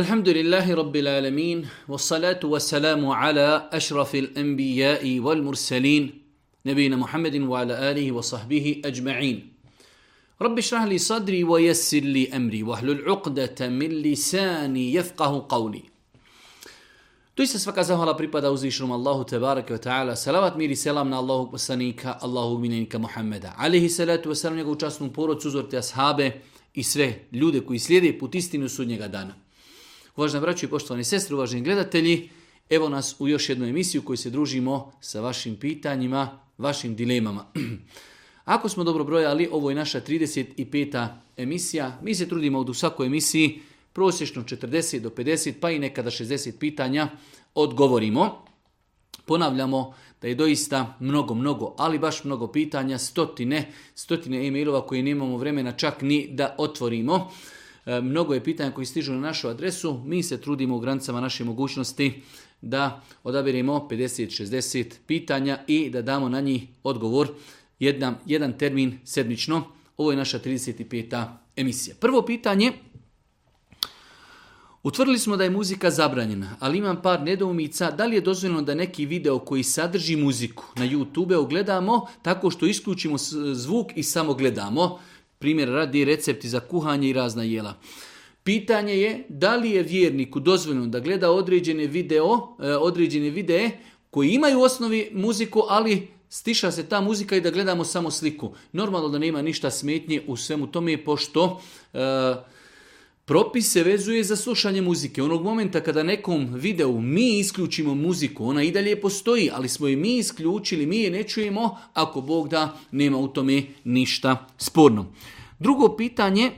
الحمد لله رب العالمين والصلاة والسلام على أشرف الأنبياء والمرسلين نبينا محمد وعلى آله وصحبه أجمعين رب اشرح لي صدري ويسر لي أمري وهل العقدة من لساني يفقه قولي توي سفك زهلا بريبا دوزي شرم الله تبارك وتعالى سلامات ميري سلامنا الله بسانيك الله منينك محمد عليه الصلاة والسلام يقول جاسم بورو تزورت أصحابه إسره لودك وإسليده بوتيستين سنيك دانه Uvažena braću i poštovani sestre, uvaženi gledatelji, evo nas u još jednu emisiju koju se družimo sa vašim pitanjima, vašim dilemama. Ako smo dobro brojali, ovo je naša 35. emisija. Mi se trudimo od u svakoj emisiji prosječno 40 do 50, pa i nekada 60 pitanja odgovorimo. Ponavljamo da je doista mnogo, mnogo, ali baš mnogo pitanja, stotine, stotine e-mailova koje nemamo vremena čak ni da otvorimo. E, mnogo je pitanja koji stižu na našu adresu, mi se trudimo u granicama naše mogućnosti da odabiremo 50-60 pitanja i da damo na njih odgovor jedan, jedan termin sedmično. Ovo je naša 35. emisija. Prvo pitanje, Utvrdili smo da je muzika zabranjena, ali imam par nedoumica da li je dozvoljeno da neki video koji sadrži muziku na YouTube ogledamo tako što isključimo zvuk i samo gledamo primjer radi recepti za kuhanje i razna jela. Pitanje je da li je vjerniku dozvoljeno da gleda određene video, e, određene videe koji imaju u osnovi muziku, ali stiša se ta muzika i da gledamo samo sliku. Normalno da nema ništa smetnje u svemu tome, pošto e, Propis se vezuje za slušanje muzike. Onog momenta kada nekom videu mi isključimo muziku, ona i dalje postoji, ali smo je mi isključili, mi je ne čujemo, ako Bog da, nema u tome ništa sporno. Drugo pitanje,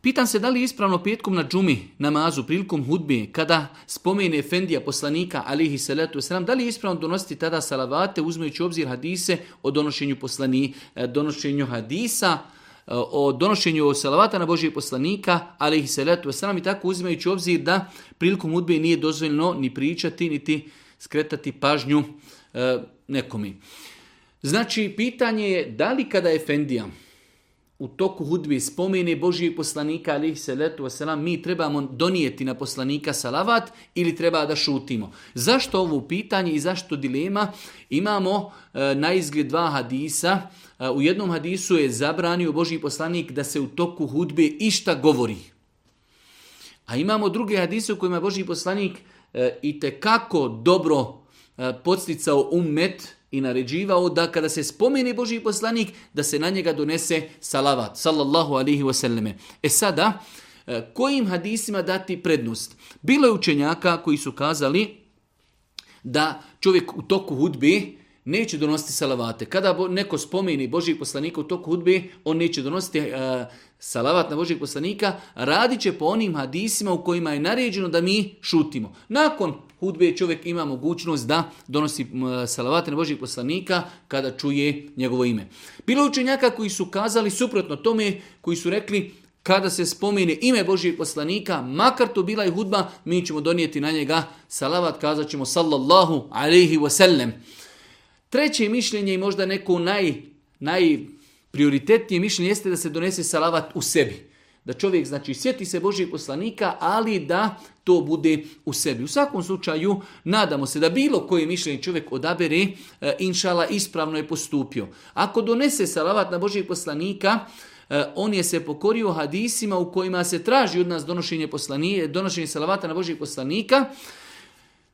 pitam se da li je ispravno petkom na džumi namazu prilikom hudbi, kada spomene Efendija poslanika alihi salatu wasalam, da li je ispravno donositi tada salavate uzmejući obzir hadise o donošenju, poslani, donošenju hadisa, o donošenju salavata na Božijeg poslanika, ali ih se letu i tako uzimajući obzir da prilikom udbe nije dozvoljeno ni pričati, niti skretati pažnju e, nekomi. Znači, pitanje je da li kada Efendija u toku hudbi spomene Božijeg poslanika ali se letu vaselam mi trebamo donijeti na poslanika salavat ili treba da šutimo. Zašto ovo pitanje i zašto dilema? Imamo e, na izgled dva hadisa u jednom hadisu je zabranio Boži poslanik da se u toku hudbe išta govori. A imamo druge hadise u kojima je Boži poslanik e, i kako dobro e, podsticao umet i naređivao da kada se spomeni Boži poslanik, da se na njega donese salavat, sallallahu alihi wasallam. E sada, e, kojim hadisima dati prednost? Bilo je učenjaka koji su kazali da čovjek u toku hudbe neće donositi salavate. Kada neko spomeni Božijeg poslanika u toku hudbe, on neće donositi e, salavat na Božijeg poslanika, radit će po onim hadisima u kojima je naređeno da mi šutimo. Nakon hudbe čovjek ima mogućnost da donosi salavate na Božijeg poslanika kada čuje njegovo ime. Bilo učenjaka koji su kazali suprotno tome, koji su rekli kada se spomene ime Božijeg poslanika, makar to bila i hudba, mi ćemo donijeti na njega salavat, kazat ćemo sallallahu alaihi wasallam. Treće mišljenje i možda neko naj, najprioritetnije mišljenje jeste da se donese salavat u sebi. Da čovjek, znači, sjeti se Božih poslanika, ali da to bude u sebi. U svakom slučaju, nadamo se da bilo koje mišljenje čovjek odabere, e, inšala, ispravno je postupio. Ako donese salavat na Božih poslanika, e, on je se pokorio hadisima u kojima se traži od nas donošenje, donošenje salavata na Božih poslanika,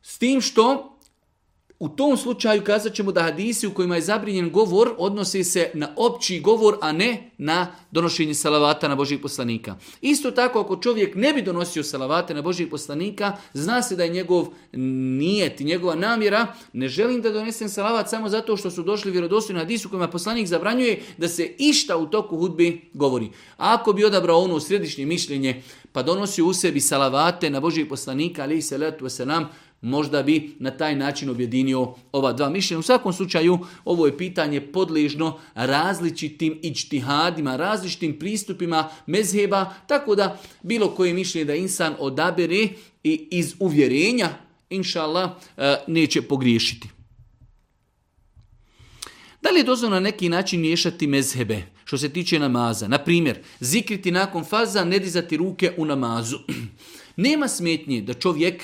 s tim što u tom slučaju kazat ćemo da hadisi u kojima je zabrinjen govor odnosi se na opći govor, a ne na donošenje salavata na Božih poslanika. Isto tako, ako čovjek ne bi donosio salavate na Božih poslanika, zna se da je njegov nijet i njegova namjera. Ne želim da donesem salavat samo zato što su došli vjerodostojni hadisi u kojima poslanik zabranjuje da se išta u toku hudbi govori. A ako bi odabrao ono središnje mišljenje, pa donosio u sebi salavate na Božih poslanika, ali i salatu Možda bi na taj način objedinio ova dva mišljenja. U svakom slučaju, ovo je pitanje podležno različitim ičtihadima, različitim pristupima mezheba, tako da bilo koje mišljenje da insan odabere i iz uvjerenja, inšallah, e, neće pogriješiti. Da li je dozvoljeno na neki način miješati mezhebe što se tiče namaza? Na primjer, zikriti nakon faza, ne dizati ruke u namazu. Nema smetnje da čovjek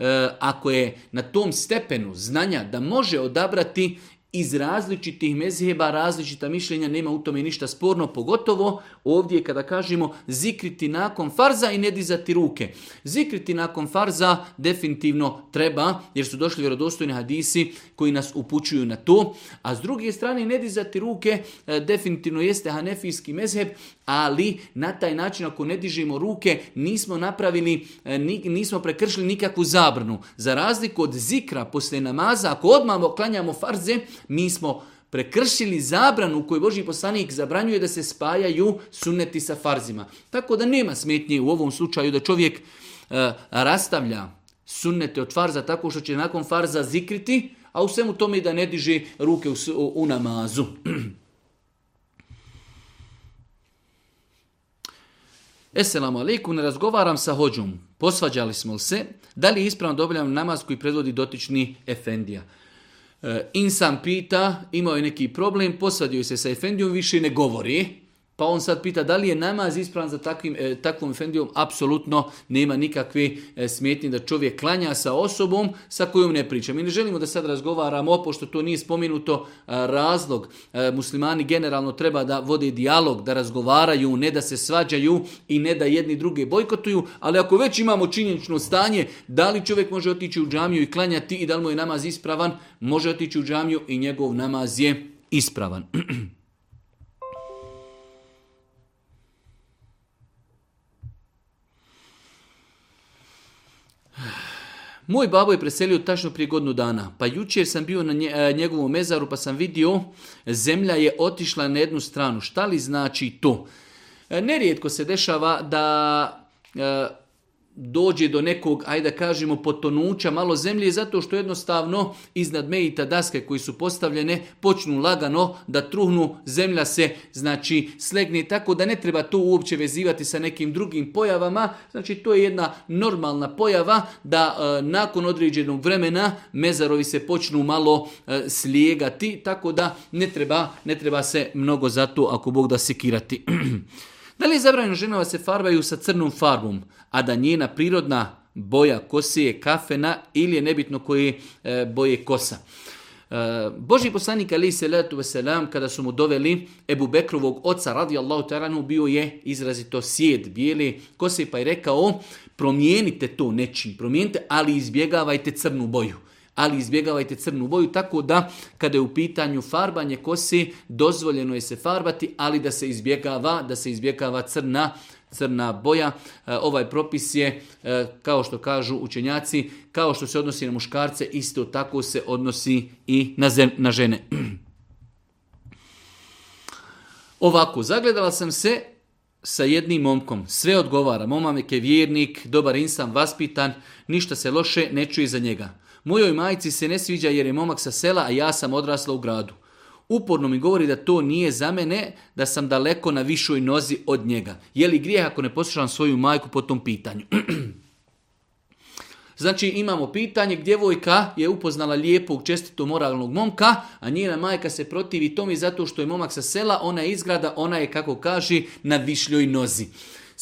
E, ako je na tom stepenu znanja da može odabrati iz različitih mezheba različita mišljenja, nema u tome ništa sporno, pogotovo Ovdje kada kažemo zikriti nakon farza i ne dizati ruke. Zikriti nakon farza definitivno treba jer su došli vjerodostojni hadisi koji nas upućuju na to. A s druge strane ne dizati ruke e, definitivno jeste hanefijski mezheb, ali na taj način ako ne dižemo ruke nismo napravili, e, nismo prekršili nikakvu zabranu. Za razliku od zikra poslije namaza, ako odmah klanjamo farze, mi smo prekršili zabranu koju Boži poslanik zabranjuje da se spajaju suneti sa farzima. Tako da nema smetnje u ovom slučaju da čovjek e, rastavlja sunnete od farza tako što će nakon farza zikriti, a u svemu tome i da ne diže ruke u, namazu. Esselamu alaikum, ne razgovaram sa hođom. Posvađali smo se. Da li je ispravno dobiljam namaz koji predvodi dotični efendija? E, insan pita, imao je neki problem, posadio se sa Efendijom, više ne govori. Pa on sad pita da li je namaz ispravan za takvim, e, takvom efendijom? Apsolutno nema nikakve e, da čovjek klanja sa osobom sa kojom ne priča. Mi ne želimo da sad razgovaramo, pošto to nije spomenuto e, razlog. E, muslimani generalno treba da vode dijalog, da razgovaraju, ne da se svađaju i ne da jedni druge bojkotuju, ali ako već imamo činjenično stanje, da li čovjek može otići u džamiju i klanjati i da li mu je namaz ispravan, može otići u džamiju i njegov namaz je ispravan. Moj babo je preselio tačno prije godinu dana, pa jučer sam bio na e, njegovom mezaru pa sam vidio zemlja je otišla na jednu stranu. Šta li znači to? E, nerijetko se dešava da e, dođe do nekog, ajde da kažemo, potonuća malo zemlje zato što jednostavno iznad mejita daske koji su postavljene počnu lagano da truhnu, zemlja se znači slegne tako da ne treba to uopće vezivati sa nekim drugim pojavama. Znači to je jedna normalna pojava da e, nakon određenog vremena mezarovi se počnu malo e, slijegati tako da ne treba, ne treba se mnogo za to ako Bog da sekirati. Da li je zabranjeno ženama se farbaju sa crnom farbom, a da njena prirodna boja kose je kafena ili je nebitno koje e, boje kosa. E, Boži poslanik ali se veselam kada su mu doveli Ebu Bekrovog oca radijallahu taranu bio je izrazito sjed bijeli kose pa je rekao promijenite to nečim, promijenite ali izbjegavajte crnu boju ali izbjegavajte crnu boju, tako da kada je u pitanju farbanje kosi, dozvoljeno je se farbati, ali da se izbjegava, da se izbjegava crna crna boja. E, ovaj propis je, e, kao što kažu učenjaci, kao što se odnosi na muškarce, isto tako se odnosi i na, na žene. Ovako, zagledala sam se sa jednim momkom. Sve odgovara. Momamek je vjernik, dobar insan, vaspitan, ništa se loše ne čuje za njega. Mojoj majci se ne sviđa jer je momak sa sela, a ja sam odrasla u gradu. Uporno mi govori da to nije za mene, da sam daleko na višoj nozi od njega. Je li grijeh ako ne poslušam svoju majku po tom pitanju? Znači imamo pitanje, djevojka je upoznala lijepog, čestitog, moralnog momka, a njena majka se protivi tome zato što je momak sa sela, ona je izgrada, ona je, kako kaže, na višljoj nozi.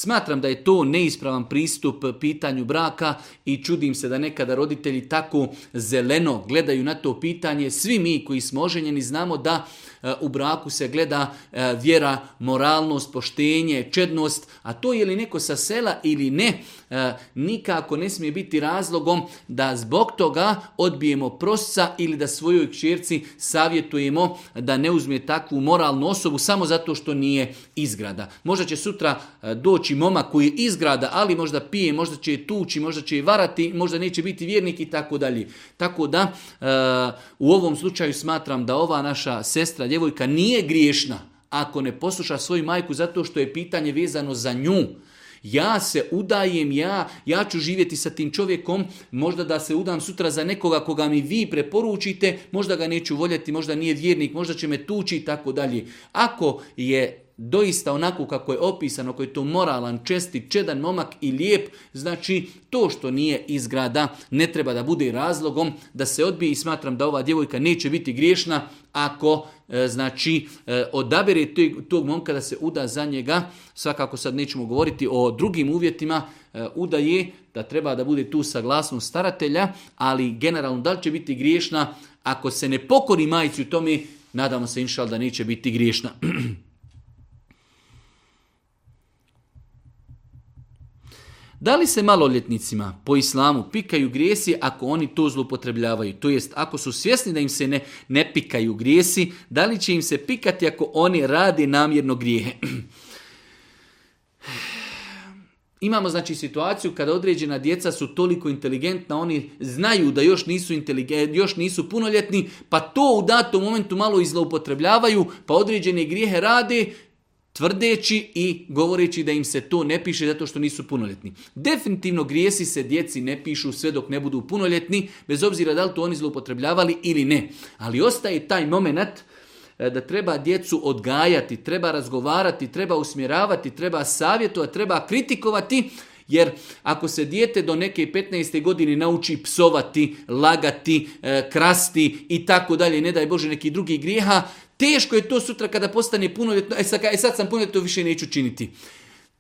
Smatram da je to neispravan pristup pitanju braka i čudim se da nekada roditelji tako zeleno gledaju na to pitanje. Svi mi koji smo oženjeni znamo da e, u braku se gleda e, vjera, moralnost, poštenje, čednost, a to je li neko sa sela ili ne, E, nikako ne smije biti razlogom da zbog toga odbijemo prosca ili da svojoj kćerci savjetujemo da ne uzme takvu moralnu osobu samo zato što nije izgrada. Možda će sutra e, doći momak koji je izgrada, ali možda pije, možda će je tući, možda će je varati, možda neće biti vjernik i tako dalje. Tako da e, u ovom slučaju smatram da ova naša sestra djevojka nije griješna ako ne posluša svoju majku zato što je pitanje vezano za nju. Ja se udajem, ja, ja ću živjeti sa tim čovjekom, možda da se udam sutra za nekoga koga mi vi preporučite, možda ga neću voljeti, možda nije vjernik, možda će me tući i tako dalje. Ako je doista onako kako je opisano, koji je to moralan, česti, čedan momak i lijep, znači to što nije izgrada ne treba da bude razlogom da se odbije i smatram da ova djevojka neće biti griješna ako e, znači e, odabere tog, tog momka da se uda za njega, svakako sad nećemo govoriti o drugim uvjetima, e, udaje da treba da bude tu saglasnost staratelja, ali generalno da li će biti griješna ako se ne pokori majicu u tome, nadamo se inšal da neće biti griješna. Da li se maloljetnicima po islamu pikaju grijesi ako oni to zloupotrebljavaju? To jest, ako su svjesni da im se ne, ne pikaju grijesi, da li će im se pikati ako oni rade namjerno grijehe? Imamo znači situaciju kada određena djeca su toliko inteligentna, oni znaju da još nisu, još nisu punoljetni, pa to u datom momentu malo izloupotrebljavaju, pa određene grijehe rade tvrdeći i govoreći da im se to ne piše zato što nisu punoljetni. Definitivno grijesi se djeci ne pišu sve dok ne budu punoljetni, bez obzira da li to oni zloupotrebljavali ili ne. Ali ostaje taj moment e, da treba djecu odgajati, treba razgovarati, treba usmjeravati, treba savjetovati, treba kritikovati, jer ako se dijete do neke 15. godine nauči psovati, lagati, e, krasti i tako dalje, ne daj Bože neki drugi grijeha, Teško je to sutra kada postane punoljetno, e sad, e sad sam punoljetno, više neću činiti.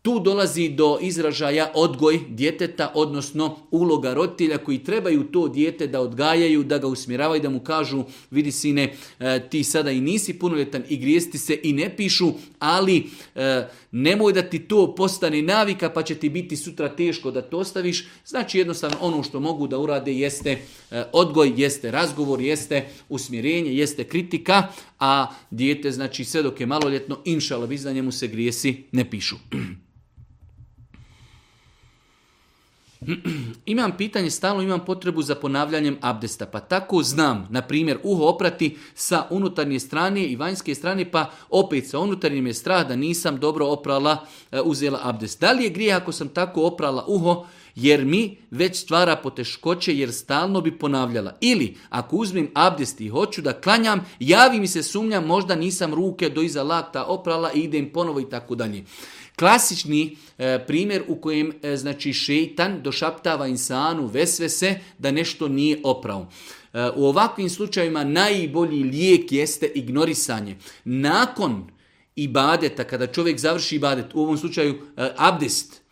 Tu dolazi do izražaja odgoj djeteta, odnosno uloga roditelja koji trebaju to dijete da odgajaju, da ga usmjeravaju, da mu kažu vidi sine, e, ti sada i nisi punoljetan i grijesti se i ne pišu, ali e, nemoj da ti to postane navika pa će ti biti sutra teško da to ostaviš. Znači jednostavno ono što mogu da urade jeste e, odgoj, jeste razgovor, jeste usmjerenje, jeste kritika, a dijete, znači sve dok je maloljetno, inšala, vi za njemu se grijesi ne pišu. imam pitanje, stalno imam potrebu za ponavljanjem abdesta, pa tako znam, na primjer, uho oprati sa unutarnje strane i vanjske strane, pa opet sa unutarnjem je strah da nisam dobro oprala, e, uzela abdest. Da li je grije ako sam tako oprala uho jer mi već stvara poteškoće jer stalno bi ponavljala. Ili ako uzmem abdest i hoću da klanjam, javi mi se sumnja možda nisam ruke do iza lakta oprala i idem ponovo i tako dalje. Klasični e, primjer u kojem e, znači šeitan došaptava insanu se, da nešto nije oprao. E, u ovakvim slučajevima najbolji lijek jeste ignorisanje. Nakon ibadeta, kada čovjek završi ibadet, u ovom slučaju e, abdest,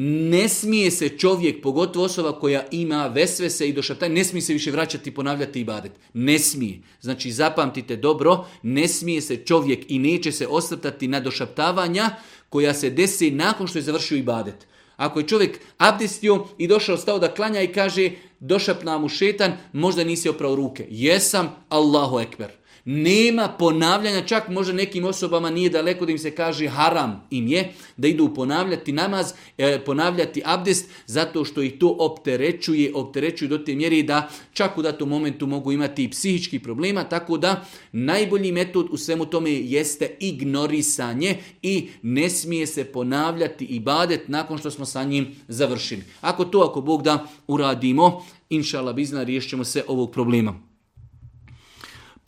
ne smije se čovjek, pogotovo osoba koja ima vesvese i došataj, ne smije se više vraćati, ponavljati i badet. Ne smije. Znači zapamtite dobro, ne smije se čovjek i neće se osvrtati na došaptavanja koja se desi nakon što je završio i badet. Ako je čovjek abdestio i došao stao da klanja i kaže došapna mu šetan, možda nisi oprao ruke. Jesam, Allahu ekber. Nema ponavljanja, čak možda nekim osobama nije daleko da im se kaže haram im je, da idu ponavljati namaz, e, ponavljati abdest, zato što ih to opterećuje, opterećuje do te mjeri da čak u datom momentu mogu imati i psihički problema, tako da najbolji metod u svemu tome jeste ignorisanje i ne smije se ponavljati i badet nakon što smo sa njim završili. Ako to, ako Bog da, uradimo, inšalabizna, riješćemo se ovog problema.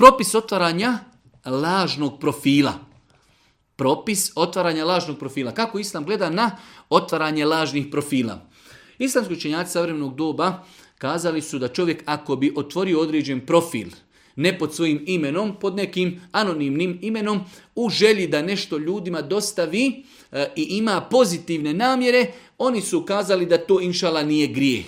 Propis otvaranja lažnog profila. Propis otvaranja lažnog profila. Kako Islam gleda na otvaranje lažnih profila? Islamski učenjaci savremenog doba kazali su da čovjek ako bi otvorio određen profil, ne pod svojim imenom, pod nekim anonimnim imenom, u želji da nešto ljudima dostavi e, i ima pozitivne namjere, oni su kazali da to inšala nije grijeh.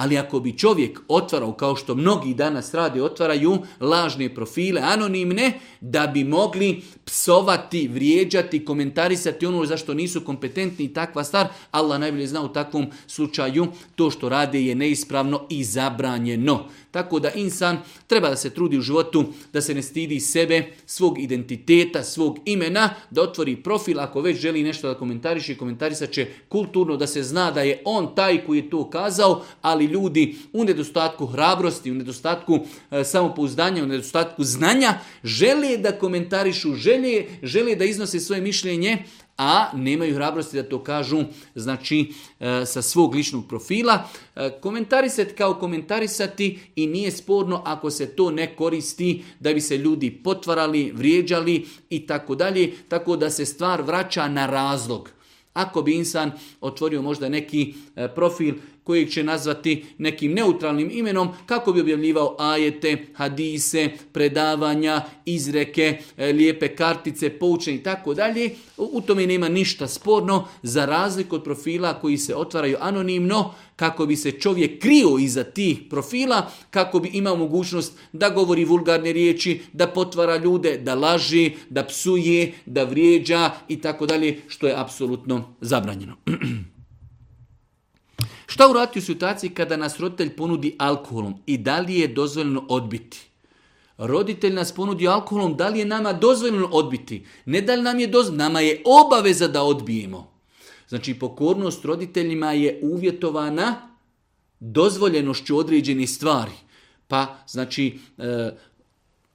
Ali ako bi čovjek otvarao, kao što mnogi danas rade, otvaraju lažne profile, anonimne, da bi mogli psovati, vrijeđati, komentarisati ono zašto nisu kompetentni i takva stvar, Allah najbolje zna u takvom slučaju to što rade je neispravno i zabranjeno. Tako da insan treba da se trudi u životu, da se ne stidi sebe, svog identiteta, svog imena, da otvori profil ako već želi nešto da komentariše, komentarisat će kulturno, da se zna da je on taj koji je to kazao, ali ljudi u nedostatku hrabrosti, u nedostatku e, samopouzdanja, u nedostatku znanja, žele da komentarišu, žele, žele da iznose svoje mišljenje, a nemaju hrabrosti da to kažu znači e, sa svog ličnog profila. E, komentarisati kao komentarisati i nije sporno ako se to ne koristi da bi se ljudi potvarali, vrijeđali i tako dalje, tako da se stvar vraća na razlog. Ako bi insan otvorio možda neki e, profil kojeg će nazvati nekim neutralnim imenom, kako bi objavljivao ajete, hadise, predavanja, izreke, e, lijepe kartice, poučenje i tako dalje, u tome nema ništa sporno, za razliku od profila koji se otvaraju anonimno, kako bi se čovjek krio iza tih profila, kako bi imao mogućnost da govori vulgarne riječi, da potvara ljude, da laži, da psuje, da vrijeđa i tako dalje, što je apsolutno zabranjeno. Šta uraditi u situaciji kada nas roditelj ponudi alkoholom i da li je dozvoljeno odbiti? Roditelj nas ponudi alkoholom, da li je nama dozvoljeno odbiti? Ne da li nam je dozvoljeno, nama je obaveza da odbijemo. Znači pokornost roditeljima je uvjetovana dozvoljenošću određenih stvari. Pa znači e,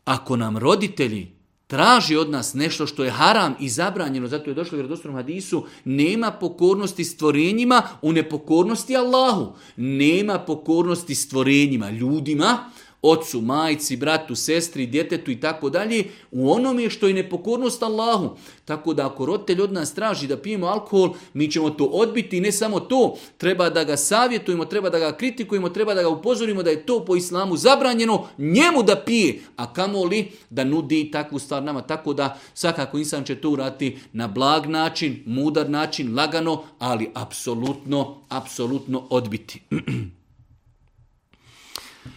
ako nam roditelji traži od nas nešto što je haram i zabranjeno, zato je došlo u vjerodostojnom hadisu, nema pokornosti stvorenjima u nepokornosti Allahu. Nema pokornosti stvorenjima, ljudima, ocu, majci, bratu, sestri, djetetu i tako dalje, u onome što je nepokornost Allahu. Tako da ako roditelj od nas traži da pijemo alkohol, mi ćemo to odbiti i ne samo to, treba da ga savjetujemo, treba da ga kritikujemo, treba da ga upozorimo da je to po islamu zabranjeno njemu da pije, a kamoli da nudi takvu stvar nama. Tako da svakako insan će to urati na blag način, mudar način, lagano, ali apsolutno, apsolutno odbiti.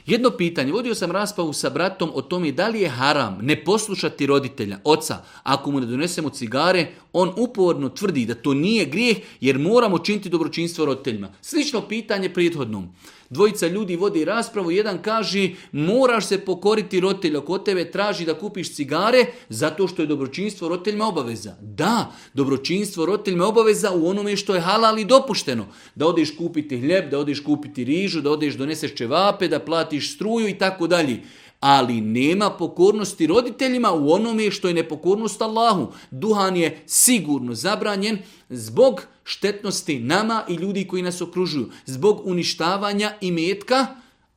Jedno pitanje, vodio sam raspavu sa bratom o tome da li je haram ne poslušati roditelja, oca, ako mu ne donesemo cigare, on uporno tvrdi da to nije grijeh jer moramo činiti dobročinstvo roditeljima. Slično pitanje prethodnom. Dvojica ljudi vodi raspravu, jedan kaže moraš se pokoriti roditelju ako tebe traži da kupiš cigare zato što je dobročinstvo roditeljima obaveza. Da, dobročinstvo roditeljima obaveza u onome što je halal i dopušteno. Da odeš kupiti hljeb, da odeš kupiti rižu, da odeš doneseš čevape, da platiš struju i tako dalje ali nema pokornosti roditeljima u onome što je nepokornost Allahu. Duhan je sigurno zabranjen zbog štetnosti nama i ljudi koji nas okružuju, zbog uništavanja i metka.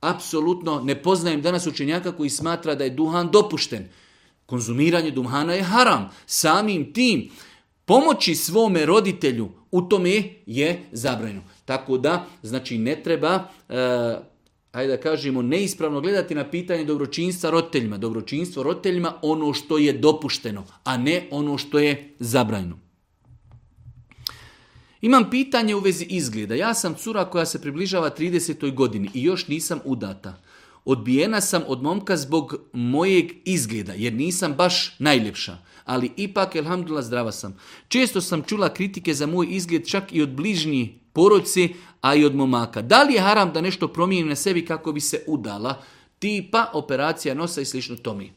Apsolutno ne poznajem danas učenjaka koji smatra da je duhan dopušten. Konzumiranje duhana je haram. Samim tim pomoći svome roditelju u tome je zabranjeno. Tako da, znači, ne treba e, ajde da kažemo, neispravno gledati na pitanje dobročinstva roditeljima. Dobročinstvo roditeljima ono što je dopušteno, a ne ono što je zabranjeno. Imam pitanje u vezi izgleda. Ja sam cura koja se približava 30. godini i još nisam udata. Odbijena sam od momka zbog mojeg izgleda, jer nisam baš najljepša. Ali ipak, elhamdulillah, zdrava sam. Često sam čula kritike za moj izgled čak i od bližnji poroci, a i od momaka. Da li je haram da nešto promijeni na sebi kako bi se udala, tipa operacija nosa i slično tomi?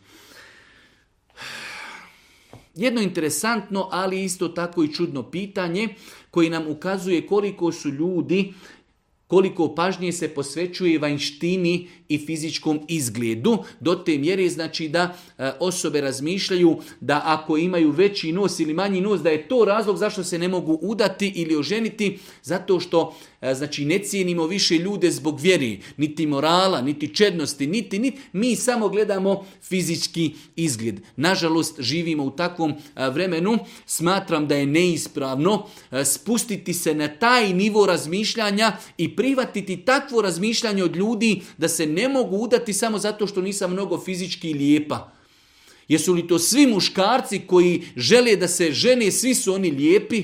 Jedno interesantno, ali isto tako i čudno pitanje koji nam ukazuje koliko su ljudi, koliko pažnje se posvećuje vanjštini i fizičkom izgledu, do te mjere znači da e, osobe razmišljaju da ako imaju veći nos ili manji nos, da je to razlog zašto se ne mogu udati ili oženiti, zato što E, znači ne cijenimo više ljude zbog vjeri, niti morala, niti čednosti, niti, niti, mi samo gledamo fizički izgled. Nažalost, živimo u takvom e, vremenu, smatram da je neispravno e, spustiti se na taj nivo razmišljanja i privatiti takvo razmišljanje od ljudi da se ne mogu udati samo zato što nisam mnogo fizički lijepa. Jesu li to svi muškarci koji žele da se žene, svi su oni lijepi?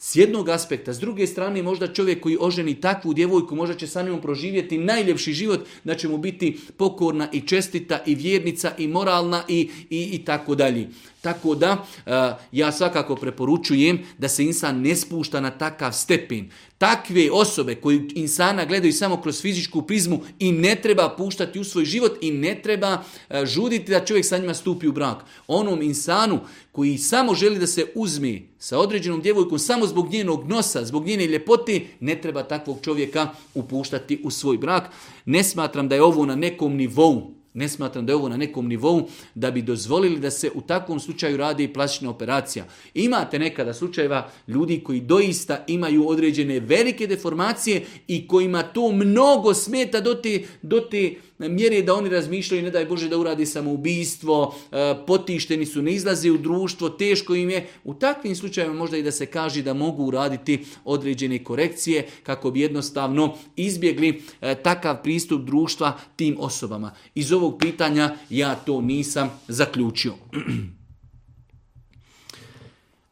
S jednog aspekta, s druge strane možda čovjek koji oženi takvu djevojku možda će sa njom proživjeti najljepši život, da će mu biti pokorna i čestita i vjernica i moralna i, i, i tako dalje. Tako da e, ja svakako preporučujem da se insan ne spušta na takav stepen. Takve osobe koji insana gledaju samo kroz fizičku prizmu i ne treba puštati u svoj život i ne treba e, žuditi da čovjek sa njima stupi u brak. Onom insanu koji samo želi da se uzmi sa određenom djevojkom samo zbog njenog nosa, zbog njene ljepote, ne treba takvog čovjeka upuštati u svoj brak. Ne smatram da je ovo na nekom nivou ne smatram da je ovo na nekom nivou da bi dozvolili da se u takvom slučaju radi i plastična operacija. Imate nekada slučajeva ljudi koji doista imaju određene velike deformacije i kojima to mnogo smeta do te, do te je da oni razmišljaju, ne daj Bože, da uradi samoubistvo, e, potišteni su, ne izlaze u društvo, teško im je. U takvim slučajevima možda i da se kaže da mogu uraditi određene korekcije kako bi jednostavno izbjegli e, takav pristup društva tim osobama. Iz ovog pitanja ja to nisam zaključio.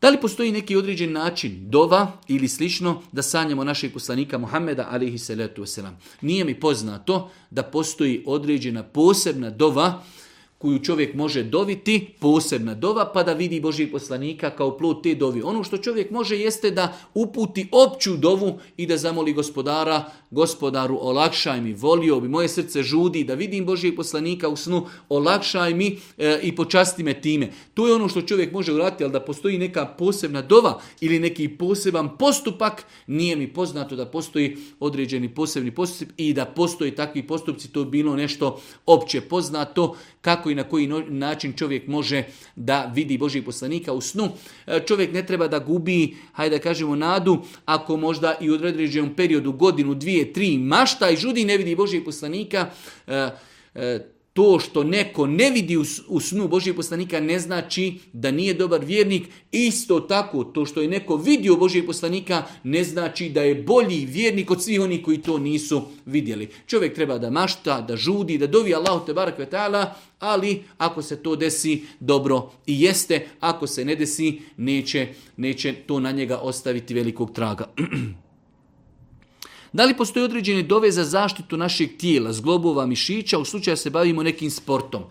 Da li postoji neki određen način, dova ili slično, da sanjamo našeg poslanika Muhammeda alihi salatu wasalam? Nije mi poznato da postoji određena posebna dova koju čovjek može doviti, posebna dova, pa da vidi Božijeg poslanika kao plod te dovi. Ono što čovjek može jeste da uputi opću dovu i da zamoli gospodara gospodaru olakšaj mi, volio bi, moje srce žudi da vidim Božijeg poslanika u snu, olakšaj mi e, i počasti me time. To je ono što čovjek može uraditi, ali da postoji neka posebna dova ili neki poseban postupak, nije mi poznato da postoji određeni posebni postup i da postoji takvi postupci, to je bilo nešto opće poznato, kako i na koji način čovjek može da vidi Božijeg poslanika u snu. E, čovjek ne treba da gubi, hajde da kažemo, nadu, ako možda i u određenom periodu, godinu, dvije, tri, mašta i žudi ne vidi Božijeg poslanika. E, e, to što neko ne vidi u snu Božijeg poslanika ne znači da nije dobar vjernik. Isto tako, to što je neko vidio Božijeg poslanika ne znači da je bolji vjernik od svih onih koji to nisu vidjeli. Čovjek treba da mašta, da žudi, da dovi Allahu te barak vetala, ali ako se to desi, dobro i jeste. Ako se ne desi, neće, neće to na njega ostaviti velikog traga. Da li postoje određene dove za zaštitu našeg tijela, zglobova, mišića, u slučaju da se bavimo nekim sportom?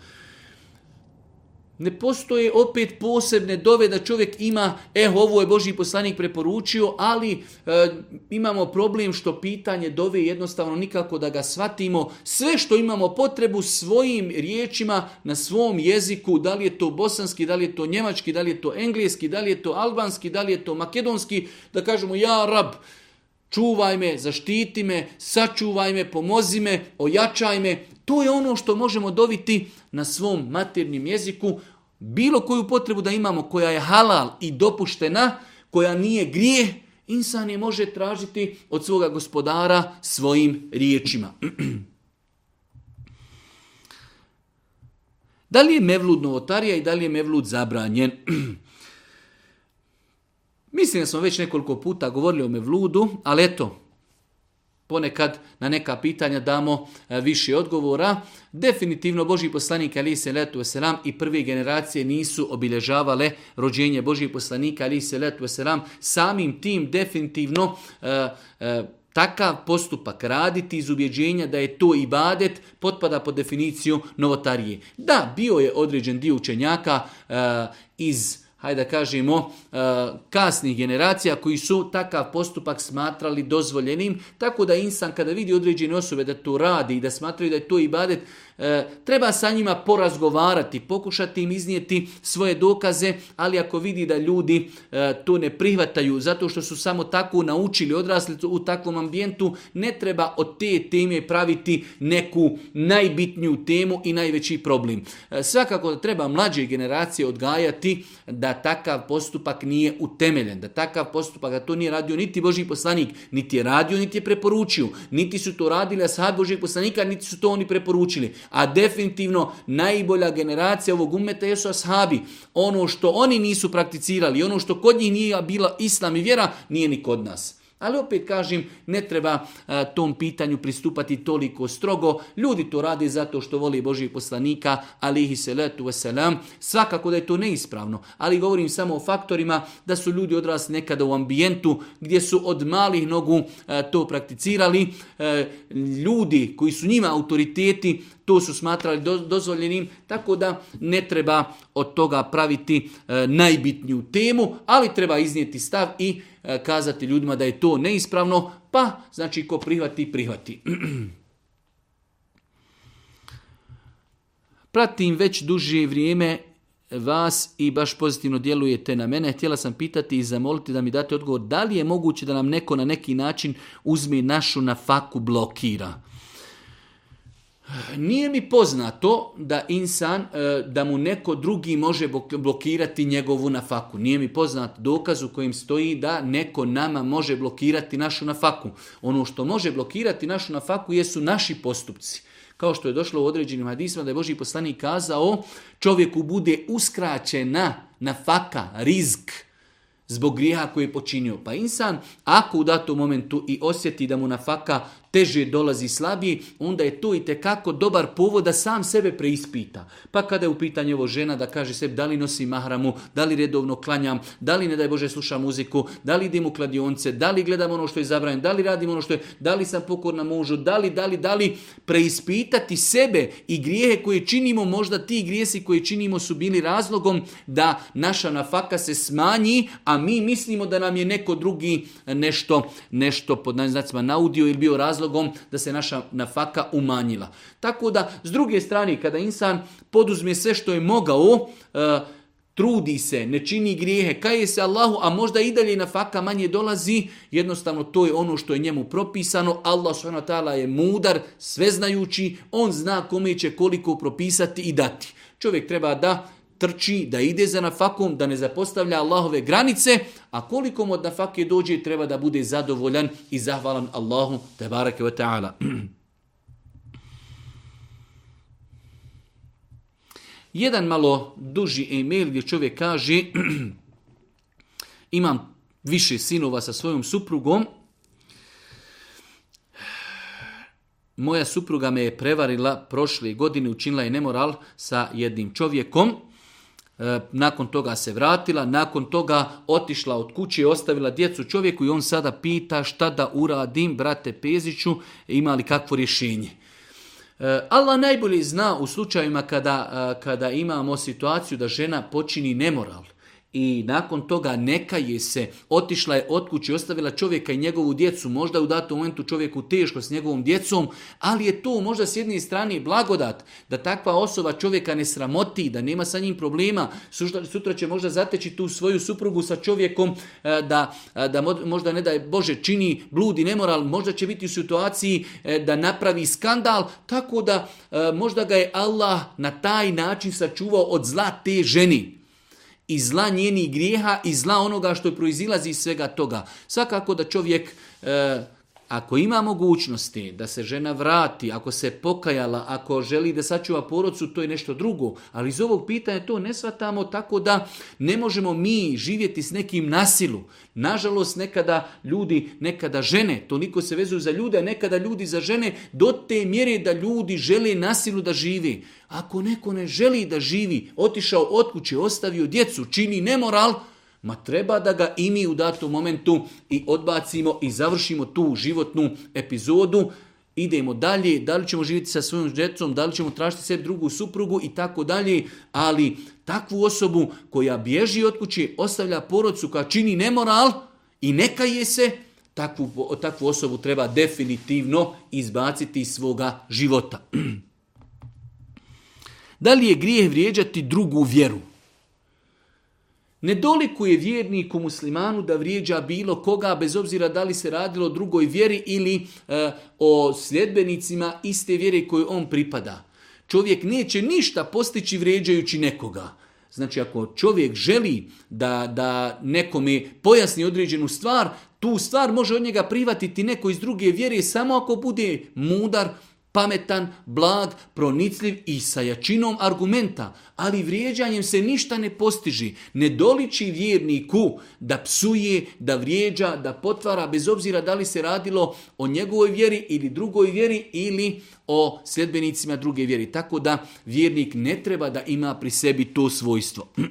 Ne postoje opet posebne dove da čovjek ima, e, ovo je Boži poslanik preporučio, ali eh, imamo problem što pitanje dove jednostavno nikako da ga shvatimo. Sve što imamo potrebu svojim riječima na svom jeziku, da li je to bosanski, da li je to njemački, da li je to engleski, da li je to albanski, da li je to makedonski, da kažemo ja rab, Čuvaj me, zaštiti me, sačuvaj me, pomozi me, ojačaj me. To je ono što možemo dobiti na svom maternjem jeziku. Bilo koju potrebu da imamo koja je halal i dopuštena, koja nije grijeh, insan je može tražiti od svoga gospodara svojim riječima. da li je mevlud novotarija i da li je mevlud zabranjen? Mislim da smo već nekoliko puta govorili o Mevludu, ali eto, ponekad na neka pitanja damo e, više odgovora. Definitivno Božji poslanik ali se letu selam i prve generacije nisu obilježavale rođenje Božji poslanika ali se letu selam. Samim tim definitivno e, e, takav postupak raditi iz ubjeđenja da je to ibadet potpada pod definiciju novotarije. Da, bio je određen dio učenjaka e, iz hajde da kažemo, e, kasnih generacija koji su takav postupak smatrali dozvoljenim, tako da insan kada vidi određene osobe da to radi i da smatraju da je to ibadet, E, treba sa njima porazgovarati, pokušati im iznijeti svoje dokaze, ali ako vidi da ljudi e, to ne prihvataju zato što su samo tako naučili odrasli u takvom ambijentu, ne treba od te teme praviti neku najbitniju temu i najveći problem. E, svakako da treba mlađe generacije odgajati da takav postupak nije utemeljen, da takav postupak, da to nije radio niti Boži poslanik, niti je radio, niti je preporučio, niti su to radili sad Božih poslanika, niti su to oni preporučili a definitivno najbolja generacija ovog umeta jesu ashabi. Ono što oni nisu prakticirali, ono što kod njih nije bila islam i vjera, nije ni kod nas. Ali opet kažem, ne treba e, tom pitanju pristupati toliko strogo. Ljudi to rade zato što voli Božih poslanika, alihi salatu wasalam. Svakako da je to neispravno, ali govorim samo o faktorima da su ljudi odrasli nekada u ambijentu gdje su od malih nogu e, to prakticirali. E, ljudi koji su njima autoriteti to su smatrali dozvoljenim, tako da ne treba od toga praviti e, najbitniju temu, ali treba iznijeti stav i E, kazati ljudima da je to neispravno, pa znači ko prihvati, prihvati. Pratim već duže vrijeme vas i baš pozitivno djelujete na mene. Htjela sam pitati i zamoliti da mi date odgovor da li je moguće da nam neko na neki način uzme našu na faku blokira. Nije mi poznato da insan, e, da mu neko drugi može blokirati njegovu nafaku. Nije mi poznat dokaz u kojem stoji da neko nama može blokirati našu nafaku. Ono što može blokirati našu nafaku jesu naši postupci. Kao što je došlo u određenim hadisima da je Boži poslanik kazao čovjeku bude uskraćena nafaka, rizk, zbog grijeha koji je počinio. Pa insan, ako u datom momentu i osjeti da mu nafaka teže dolazi slabiji, onda je to i tekako dobar povod da sam sebe preispita. Pa kada je u pitanju ovo žena da kaže sebi da li nosi mahramu, da li redovno klanjam, da li ne daj Bože slušam muziku, da li idem u kladionce, da li gledam ono što je zabranjeno, da li radim ono što je, da li sam pokorna mužu, da li, da li, da li preispitati sebe i grijehe koje činimo, možda ti grijesi koje činimo su bili razlogom da naša nafaka se smanji, a mi mislimo da nam je neko drugi nešto, nešto pod znacima naudio ili bio razlog razlogom da se naša nafaka umanjila. Tako da, s druge strane, kada insan poduzme sve što je mogao, eh, trudi se, ne čini grijehe, kaje se Allahu, a možda i dalje na faka manje dolazi, jednostavno to je ono što je njemu propisano. Allah tala je mudar, sveznajući, on zna kome će koliko propisati i dati. Čovjek treba da trči, da ide za nafakom, da ne zapostavlja Allahove granice, a koliko mu od nafake dođe treba da bude zadovoljan i zahvalan Allahu te barake wa ta'ala. Jedan malo duži email gdje čovjek kaže imam više sinova sa svojom suprugom, Moja supruga me je prevarila prošle godine, učinila je nemoral sa jednim čovjekom. E, nakon toga se vratila, nakon toga otišla od kuće i ostavila djecu čovjeku i on sada pita šta da uradim, brate Peziću, ima li kakvo rješenje. E, Allah najbolje zna u slučajima kada, e, kada imamo situaciju da žena počini nemoral, i nakon toga neka je se, otišla je od kuće, ostavila čovjeka i njegovu djecu, možda u datom momentu čovjeku teško s njegovom djecom, ali je to možda s jedne strane blagodat da takva osoba čovjeka ne sramoti, da nema sa njim problema, sutra će možda zateći tu svoju suprugu sa čovjekom e, da, e, da možda ne daj Bože čini bludi nemoral, možda će biti u situaciji e, da napravi skandal, tako da možda ga je Allah na taj način sačuvao od zla te ženi i zla njenih grijeha i zla onoga što proizilazi iz svega toga. Svakako da čovjek e, ako ima mogućnosti da se žena vrati, ako se pokajala, ako želi da sačuva porodcu, to je nešto drugo. Ali iz ovog pitanja to ne shvatamo tako da ne možemo mi živjeti s nekim nasilu. Nažalost, nekada ljudi, nekada žene, to niko se vezuje za ljude, a nekada ljudi za žene do te mjere da ljudi žele nasilu da živi. Ako neko ne želi da živi, otišao od kuće, ostavio djecu, čini nemoral, Ma treba da ga i mi u datom momentu i odbacimo i završimo tu životnu epizodu. Idemo dalje, da li ćemo živjeti sa svojom djecom, da li ćemo tražiti sebi drugu suprugu i tako dalje, ali takvu osobu koja bježi od kuće, ostavlja porodcu koja čini nemoral i neka je se, takvu, takvu osobu treba definitivno izbaciti iz svoga života. Da li je grijeh vrijeđati drugu vjeru? Ne dolikuje vjerniku muslimanu da vrijeđa bilo koga, bez obzira da li se radilo o drugoj vjeri ili e, o sljedbenicima iste vjere kojoj on pripada. Čovjek neće ništa postići vrijeđajući nekoga. Znači ako čovjek želi da, da nekome pojasni određenu stvar, tu stvar može od njega privatiti neko iz druge vjere samo ako bude mudar, pametan, blag, pronicljiv i sa jačinom argumenta, ali vrijeđanjem se ništa ne postiži. Ne doliči vjerniku da psuje, da vrijeđa, da potvara, bez obzira da li se radilo o njegovoj vjeri ili drugoj vjeri ili o sljedbenicima druge vjeri. Tako da vjernik ne treba da ima pri sebi to svojstvo.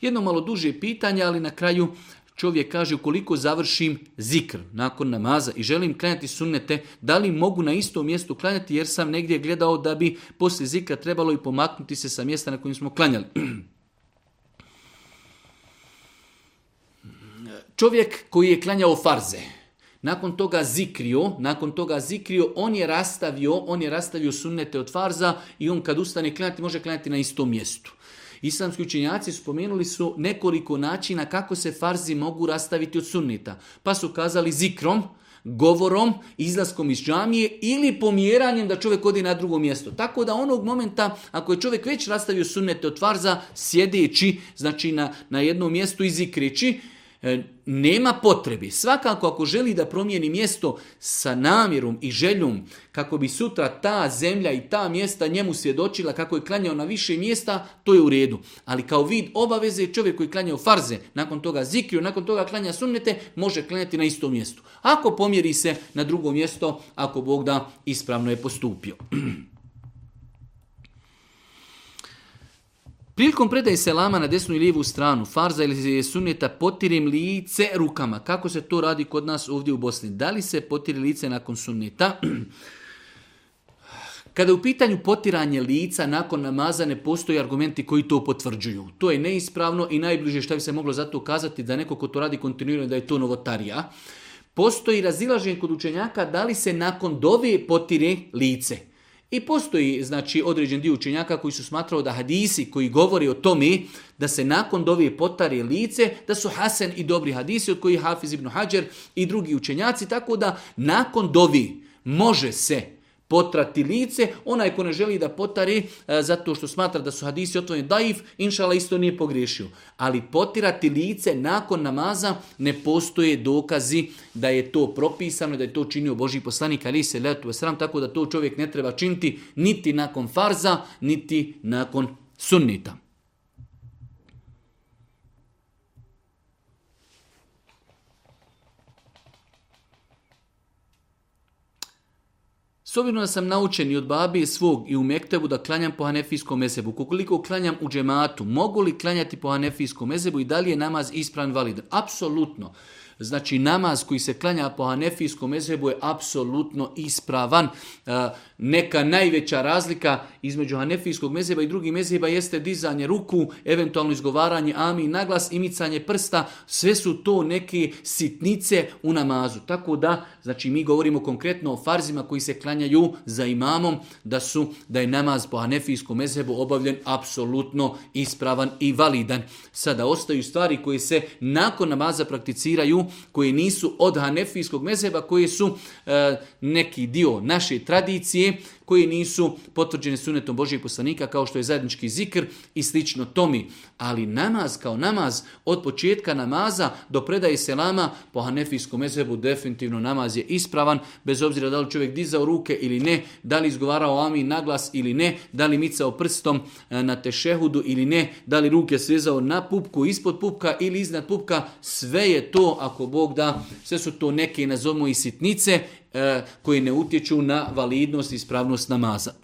Jedno malo duže pitanje, ali na kraju Čovjek kaže ukoliko završim zikr nakon namaza i želim klanjati sunnete, da li mogu na istom mjestu klanjati jer sam negdje gledao da bi poslije zikra trebalo i pomaknuti se sa mjesta na kojim smo klanjali. Čovjek koji je klanjao farze, nakon toga zikrio, nakon toga zikrio, on je rastavio, on je rastavio sunnete od farza i on kad ustane klanjati može klanjati na istom mjestu. Islamski učenjaci spomenuli su nekoliko načina kako se farzi mogu rastaviti od sunnita. Pa su kazali zikrom, govorom, izlaskom iz džamije ili pomjeranjem da čovjek odi na drugo mjesto. Tako da onog momenta, ako je čovjek već rastavio sunnete od farza, sjedeći, znači na, na jednom mjestu i zikreći, E, nema potrebi. Svakako ako želi da promijeni mjesto sa namjerom i željom kako bi sutra ta zemlja i ta mjesta njemu svjedočila kako je klanjao na više mjesta, to je u redu. Ali kao vid obaveze čovjek koji klanjao farze, nakon toga zikrio, nakon toga klanja sunnete, može klanjati na istom mjestu. Ako pomjeri se na drugo mjesto, ako Bog da, ispravno je postupio. Prilikom predaje selama na desnu i lijevu stranu, farza ili sunjeta, potirem lice rukama. Kako se to radi kod nas ovdje u Bosni? Da li se potiri lice nakon sunneta? Kada u pitanju potiranje lica nakon namaza ne postoji argumenti koji to potvrđuju. To je neispravno i najbliže što bi se moglo zato ukazati da neko ko to radi kontinuirano da je to novotarija. Postoji razilaženje kod učenjaka da li se nakon dove potire lice. I postoji znači određen dio učenjaka koji su smatrao da hadisi koji govori o tome da se nakon dovi potari lice, da su Hasan i dobri hadisi od kojih Hafiz ibn Hajar i drugi učenjaci, tako da nakon dovi može se potrati lice, onaj ko ne želi da potari e, zato što smatra da su hadisi otvoreni daif, inšala isto nije pogriješio. Ali potirati lice nakon namaza ne postoje dokazi da je to propisano, da je to činio Boži poslanik, ali se letu sram, tako da to čovjek ne treba činiti niti nakon farza, niti nakon sunnita. S obzirom da sam naučen i od babi svog i u Mektebu da klanjam po hanefijskom mezebu, koliko klanjam u džematu, mogu li klanjati po hanefijskom mezebu i da li je namaz ispravan validan? Apsolutno. Znači namaz koji se klanja po hanefijskom mezebu je apsolutno ispravan. E, neka najveća razlika između hanefijskog mezeba i drugih mezheba jeste dizanje ruku, eventualno izgovaranje ami naglas i micanje prsta, sve su to neke sitnice u namazu. Tako da, znači mi govorimo konkretno o farzima koji se klanjaju za imamom, da su da je namaz po hanefijskom mezebu obavljen apsolutno ispravan i validan. Sada ostaju stvari koje se nakon namaza prakticiraju, koje nisu od hanefijskog mezeba, koje su e, neki dio naše tradicije, koji nisu potvrđene sunetom Božijeg poslanika kao što je zajednički zikr i slično tomi. Ali namaz kao namaz od početka namaza do predaje selama po hanefijskom mezebu definitivno namaz je ispravan bez obzira da li čovjek dizao ruke ili ne, da li izgovarao amin naglas ili ne, da li micao prstom e, na tešehudu ili ne, da li ruke svezao na pupku, ispod pupka ili iznad pupka, sve je to ako Bog da, sve su to neke nazovimo i sitnice E, koji ne utječu na validnost i ispravnost namaza.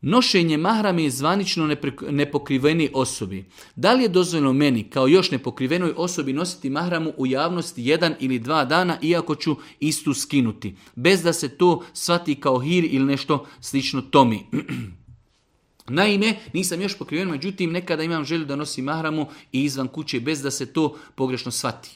Nošenje mahrame je zvanično nepokriveni osobi. Da li je dozvoljeno meni, kao još nepokrivenoj osobi, nositi mahramu u javnosti jedan ili dva dana, iako ću istu skinuti, bez da se to svati kao hir ili nešto slično tomi? Naime, nisam još pokriven, međutim nekada imam želju da nosim mahramu i izvan kuće bez da se to pogrešno shvati.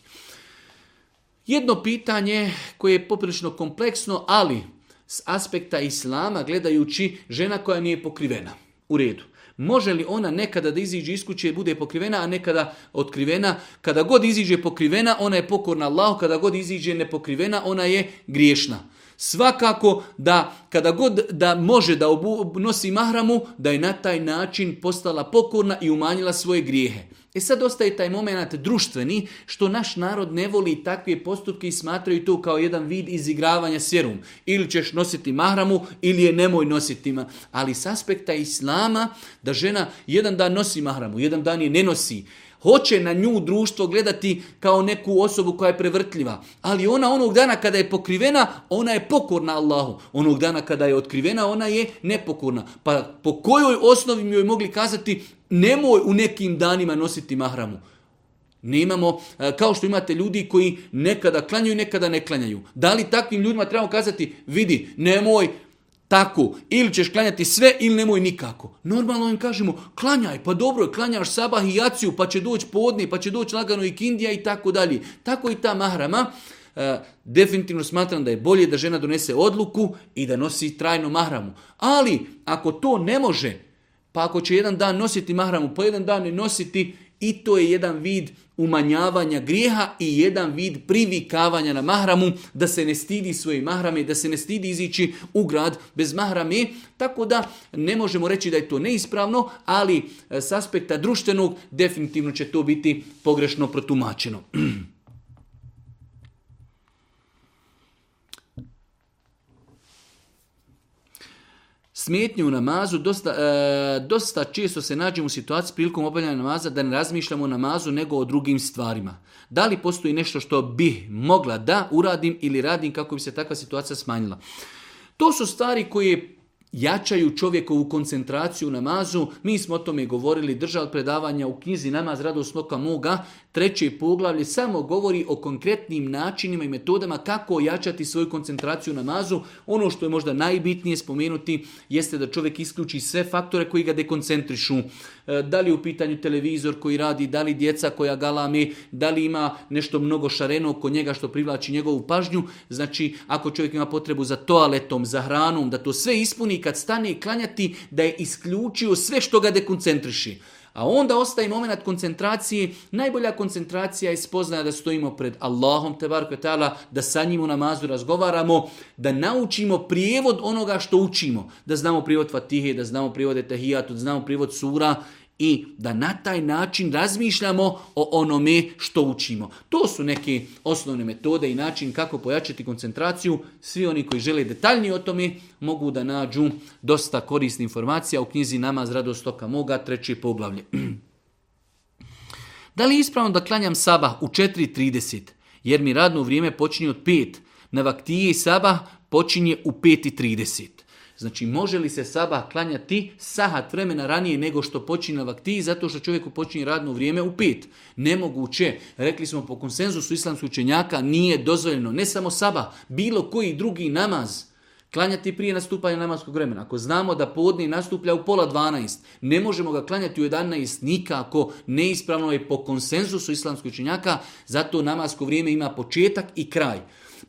Jedno pitanje koje je poprilično kompleksno, ali s aspekta islama gledajući žena koja nije pokrivena. U redu. Može li ona nekada da iziđe iz kuće bude pokrivena, a nekada otkrivena? Kada god iziđe pokrivena, ona je pokorna Allahu, kada god iziđe nepokrivena, ona je griješna. Svakako da kada god da može da obu, nosi mahramu, da je na taj način postala pokorna i umanjila svoje grijehe. E sad ostaje taj moment društveni što naš narod ne voli takve postupke i smatraju to kao jedan vid izigravanja serum. Ili ćeš nositi mahramu ili je nemoj nositi. Ali s aspekta islama da žena jedan dan nosi mahramu, jedan dan je ne nosi hoće na nju društvo gledati kao neku osobu koja je prevrtljiva. Ali ona onog dana kada je pokrivena, ona je pokorna Allahu. Onog dana kada je otkrivena, ona je nepokorna. Pa po kojoj osnovi mi joj mogli kazati nemoj u nekim danima nositi mahramu? Nemamo, e, kao što imate ljudi koji nekada klanjaju, nekada ne klanjaju. Da li takvim ljudima trebamo kazati, vidi, nemoj tako, ili ćeš klanjati sve ili nemoj nikako. Normalno im kažemo, klanjaj, pa dobro, klanjaš sabah i jaciju, pa će doći podne, pa će doći lagano i kindija i tako dalje. Tako i ta mahrama. E, definitivno smatram da je bolje da žena donese odluku i da nosi trajnu mahramu. Ali, ako to ne može, pa ako će jedan dan nositi mahramu, pa jedan dan ne nositi i to je jedan vid umanjavanja grijeha i jedan vid privikavanja na mahramu, da se ne stidi svoje mahrame, da se ne stidi izići u grad bez mahrame, tako da ne možemo reći da je to neispravno, ali e, s aspekta društvenog definitivno će to biti pogrešno protumačeno. smetnje u namazu, dosta, e, dosta često se nađemo u situaciji prilikom obavljanja namaza da ne razmišljamo o namazu nego o drugim stvarima. Da li postoji nešto što bi mogla da uradim ili radim kako bi se takva situacija smanjila? To su stvari koje jačaju čovjekovu koncentraciju na namazu. Mi smo o tome govorili, držali predavanja u knjizi Namaz rado smoka moga. Treće poglavlje samo govori o konkretnim načinima i metodama kako jačati svoju koncentraciju na mazu. Ono što je možda najbitnije spomenuti jeste da čovjek isključi sve faktore koji ga dekoncentrišu. E, da li u pitanju televizor koji radi, da li djeca koja galami, da li ima nešto mnogo šareno oko njega što privlači njegovu pažnju. Znači, ako čovjek ima potrebu za toaletom, za hranom, da to sve ispuni kad stane klanjati, da je isključio sve što ga dekoncentriši. A onda ostaje moment koncentracije. Najbolja koncentracija je spoznaja da stojimo pred Allahom te ta'ala, da sa njim u namazu razgovaramo, da naučimo prijevod onoga što učimo. Da znamo prijevod Fatihe, da znamo prijevod etahijatu, da znamo prijevod sura i da na taj način razmišljamo o onome što učimo. To su neke osnovne metode i način kako pojačati koncentraciju. Svi oni koji žele detaljnije o tome mogu da nađu dosta korisnih informacija u knjizi z radostoka moga, treće poglavlje. Da li je ispravno da klanjam sabah u 4.30 jer mi radno vrijeme počinje od 5, na vaktije i sabah počinje u 5.30? Znači, može li se saba klanjati saha vremena ranije nego što počinje vakti, zato što čovjeku počinje radno vrijeme u pet? Nemoguće. Rekli smo po konsenzusu islamskog učenjaka nije dozvoljeno, ne samo saba, bilo koji drugi namaz. Klanjati prije nastupanja namaskog vremena. Ako znamo da podni nastuplja u pola 12, ne možemo ga klanjati u 11 nikako, neispravno je po konsenzusu islamskih učenjaka, zato namasko vrijeme ima početak i kraj.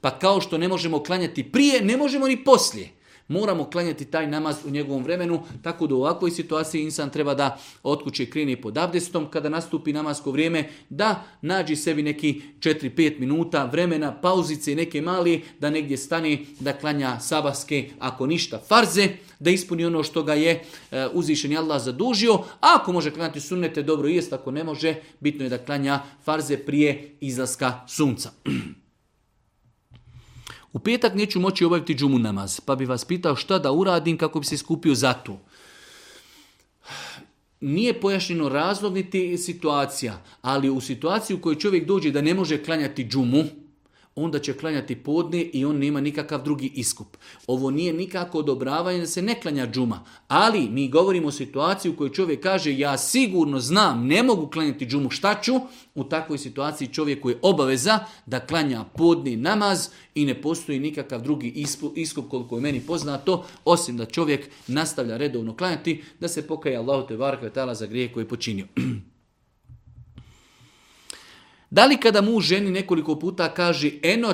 Pa kao što ne možemo klanjati prije, ne možemo ni poslije moramo klanjati taj namaz u njegovom vremenu, tako da u ovakvoj situaciji insan treba da od kuće krene pod abdestom, kada nastupi namasko vrijeme, da nađi sebi neki 4-5 minuta vremena, pauzice i neke mali, da negdje stane, da klanja sabaske, ako ništa, farze, da ispuni ono što ga je e, uzvišen Allah zadužio. A ako može klanjati sunnete, dobro jest, ako ne može, bitno je da klanja farze prije izlaska sunca. U petak neću moći obaviti džumu namaz, pa bi vas pitao šta da uradim kako bi se skupio za to. Nije pojašnjeno razlog niti situacija, ali u situaciju u kojoj čovjek dođe da ne može klanjati džumu, onda će klanjati podne i on nema nikakav drugi iskup. Ovo nije nikako odobravanje da se ne klanja džuma, ali mi govorimo o situaciji u kojoj čovjek kaže ja sigurno znam, ne mogu klanjati džumu, šta ću? U takvoj situaciji čovjeku je obaveza da klanja podni namaz i ne postoji nikakav drugi iskup koliko je meni poznato, osim da čovjek nastavlja redovno klanjati, da se pokaja Allahu te tala za grije koje je počinio. Da li kada muž ženi nekoliko puta kaže eno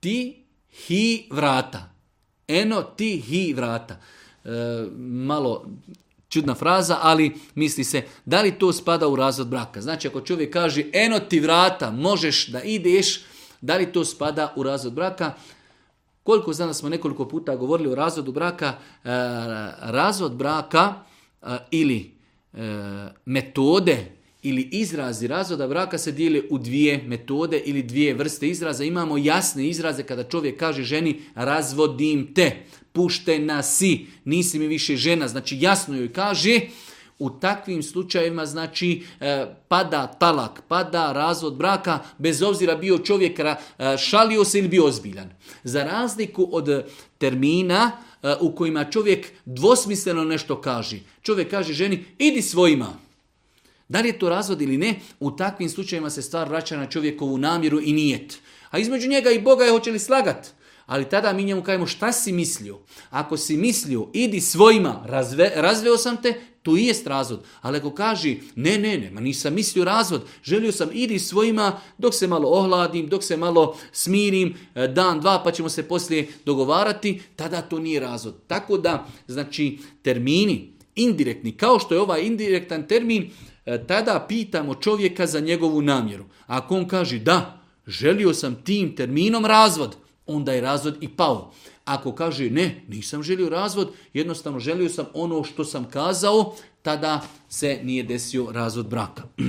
ti hi vrata? Eno ti hi vrata. E, malo čudna fraza, ali misli se da li to spada u razvod braka. Znači ako čovjek kaže eno ti vrata, možeš da ideš, da li to spada u razvod braka? Koliko znam da smo nekoliko puta govorili o razvodu braka, e, razvod braka e, ili metode ili izrazi razvoda braka se dijele u dvije metode ili dvije vrste izraza. Imamo jasne izraze kada čovjek kaže ženi razvodim te, puštena si, nisi mi više žena, znači jasno joj kaže. U takvim slučajevima znači e, pada talak, pada razvod braka, bez obzira bio čovjek e, šalio se ili bio ozbiljan. Za razliku od termina e, u kojima čovjek dvosmisleno nešto kaže. Čovjek kaže ženi idi svojima da li je to razvod ili ne, u takvim slučajevima se stvar vraća na čovjekovu namjeru i nijet. A između njega i Boga je hoće li slagat. Ali tada mi njemu kajemo šta si mislio? Ako si mislio, idi svojima, razveo sam te, to i jest razvod. Ali ako kaži, ne, ne, ne, ma nisam mislio razvod, želio sam, idi svojima dok se malo ohladim, dok se malo smirim, e, dan, dva, pa ćemo se poslije dogovarati, tada to nije razvod. Tako da, znači, termini indirektni, kao što je ovaj indirektan termin, E, tada pitamo čovjeka za njegovu namjeru. Ako on kaže da, želio sam tim terminom razvod, onda je razvod i pao. Ako kaže ne, nisam želio razvod, jednostavno želio sam ono što sam kazao, tada se nije desio razvod braka.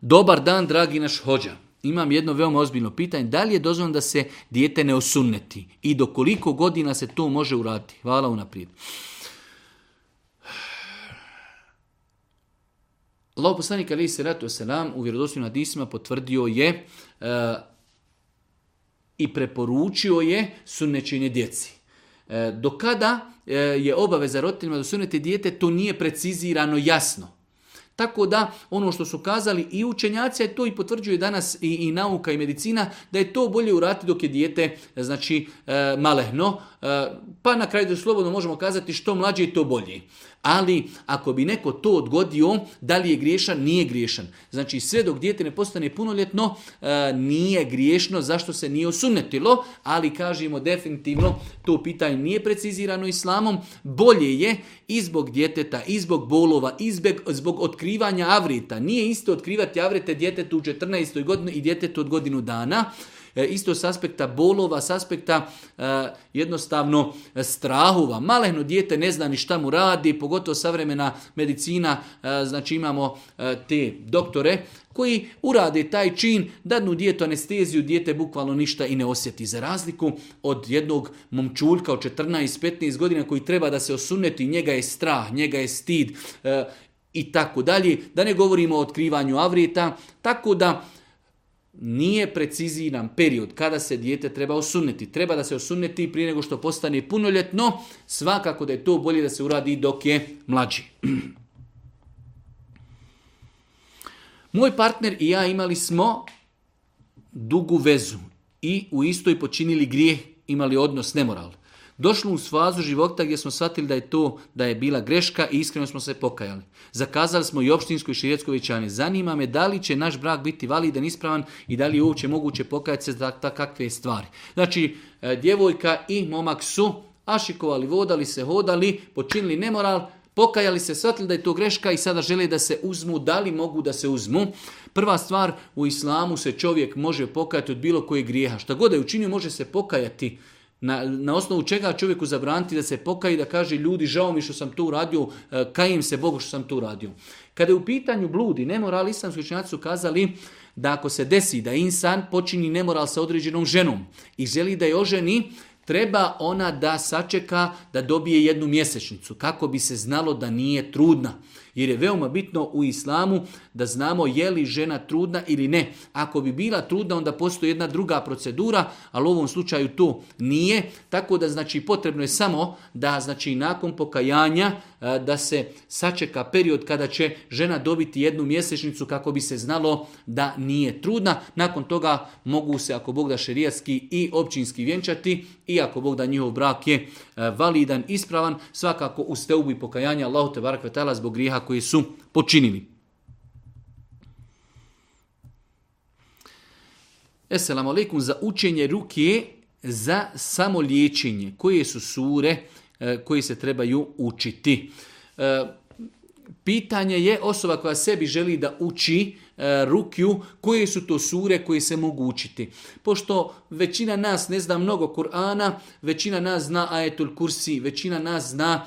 Dobar dan, dragi naš hođa. Imam jedno veoma ozbiljno pitanje. Da li je dozvoljeno da se dijete ne osunneti? I do koliko godina se to može uraditi? Hvala unaprijed. Allah poslanik ali se ratu selam u vjerodostojnim hadisima potvrdio je e, i preporučio je sunnećenje djeci. E, do kada e, je obaveza roditeljima da sunete dijete, to nije precizirano jasno. Tako da ono što su kazali i učenjaci, a to i potvrđuje danas i, i nauka i medicina, da je to bolje urati dok je dijete znači, e, malehno, E, pa na kraju da slobodno možemo kazati što mlađe to bolje. Ali ako bi neko to odgodio, da li je griješan? Nije griješan. Znači sve dok dijete ne postane punoljetno, e, nije griješno zašto se nije osunetilo, ali kažemo definitivno to pitanje nije precizirano islamom. Bolje je i zbog djeteta, i zbog bolova, i zbog, otkrivanja avrita. Nije isto otkrivati avrete djetetu u 14. godini i djetetu od godinu dana. E, isto s aspekta bolova, s aspekta e, jednostavno e, strahova. Malehno dijete ne zna ni šta mu radi, pogotovo savremena medicina, znači imamo te doktore koji urade taj čin, dadnu djetu anesteziju, dijete bukvalno ništa i ne osjeti. Za razliku od jednog momčuljka od 14-15 godina koji treba da se osuneti, njega je strah, njega je stid i tako dalje. Da ne govorimo o otkrivanju avrijeta, tako da nije preciziran period kada se dijete treba osuneti. Treba da se osuneti prije nego što postane punoljetno, svakako da je to bolje da se uradi dok je mlađi. Moj partner i ja imali smo dugu vezu i u istoj počinili grijeh, imali odnos nemoral došli u fazu života gdje smo shvatili da je to da je bila greška i iskreno smo se pokajali. Zakazali smo i opštinsko i širijsko većanje. Zanima me da li će naš brak biti validan, ispravan i da li je uopće moguće pokajati se za takve stvari. Znači, e, djevojka i momak su ašikovali, vodali se, hodali, počinili nemoral, pokajali se, shvatili da je to greška i sada žele da se uzmu, da li mogu da se uzmu. Prva stvar, u islamu se čovjek može pokajati od bilo kojeg grijeha. Šta god je učinio, može se pokajati. Na, na osnovu čega čovjeku zabraniti da se pokaji, da kaže ljudi žao mi što sam to uradio, e, kajim se Bogu što sam to uradio. Kada je u pitanju bludi, nemoral, islamski su kazali da ako se desi da insan počini nemoral sa određenom ženom i želi da je oženi, treba ona da sačeka da dobije jednu mjesečnicu kako bi se znalo da nije trudna. Jer je veoma bitno u islamu da znamo je li žena trudna ili ne. Ako bi bila trudna, onda postoji jedna druga procedura, ali u ovom slučaju to nije. Tako da znači potrebno je samo da znači nakon pokajanja da se sačeka period kada će žena dobiti jednu mjesečnicu kako bi se znalo da nije trudna. Nakon toga mogu se, ako Bog da šerijatski i općinski vjenčati i ako Bog da njihov brak je validan, ispravan, svakako u steubu i pokajanja Allahu te tala zbog grijeha koji su počinili. Esselamu alaikum za učenje ruke za samoliječenje. Koje su sure? E, koji se trebaju učiti. E, pitanje je osoba koja sebi želi da uči e, rukju, koje su to sure koje se mogu učiti. Pošto većina nas ne zna mnogo Kur'ana, većina nas zna Ajetul Kursi, većina nas zna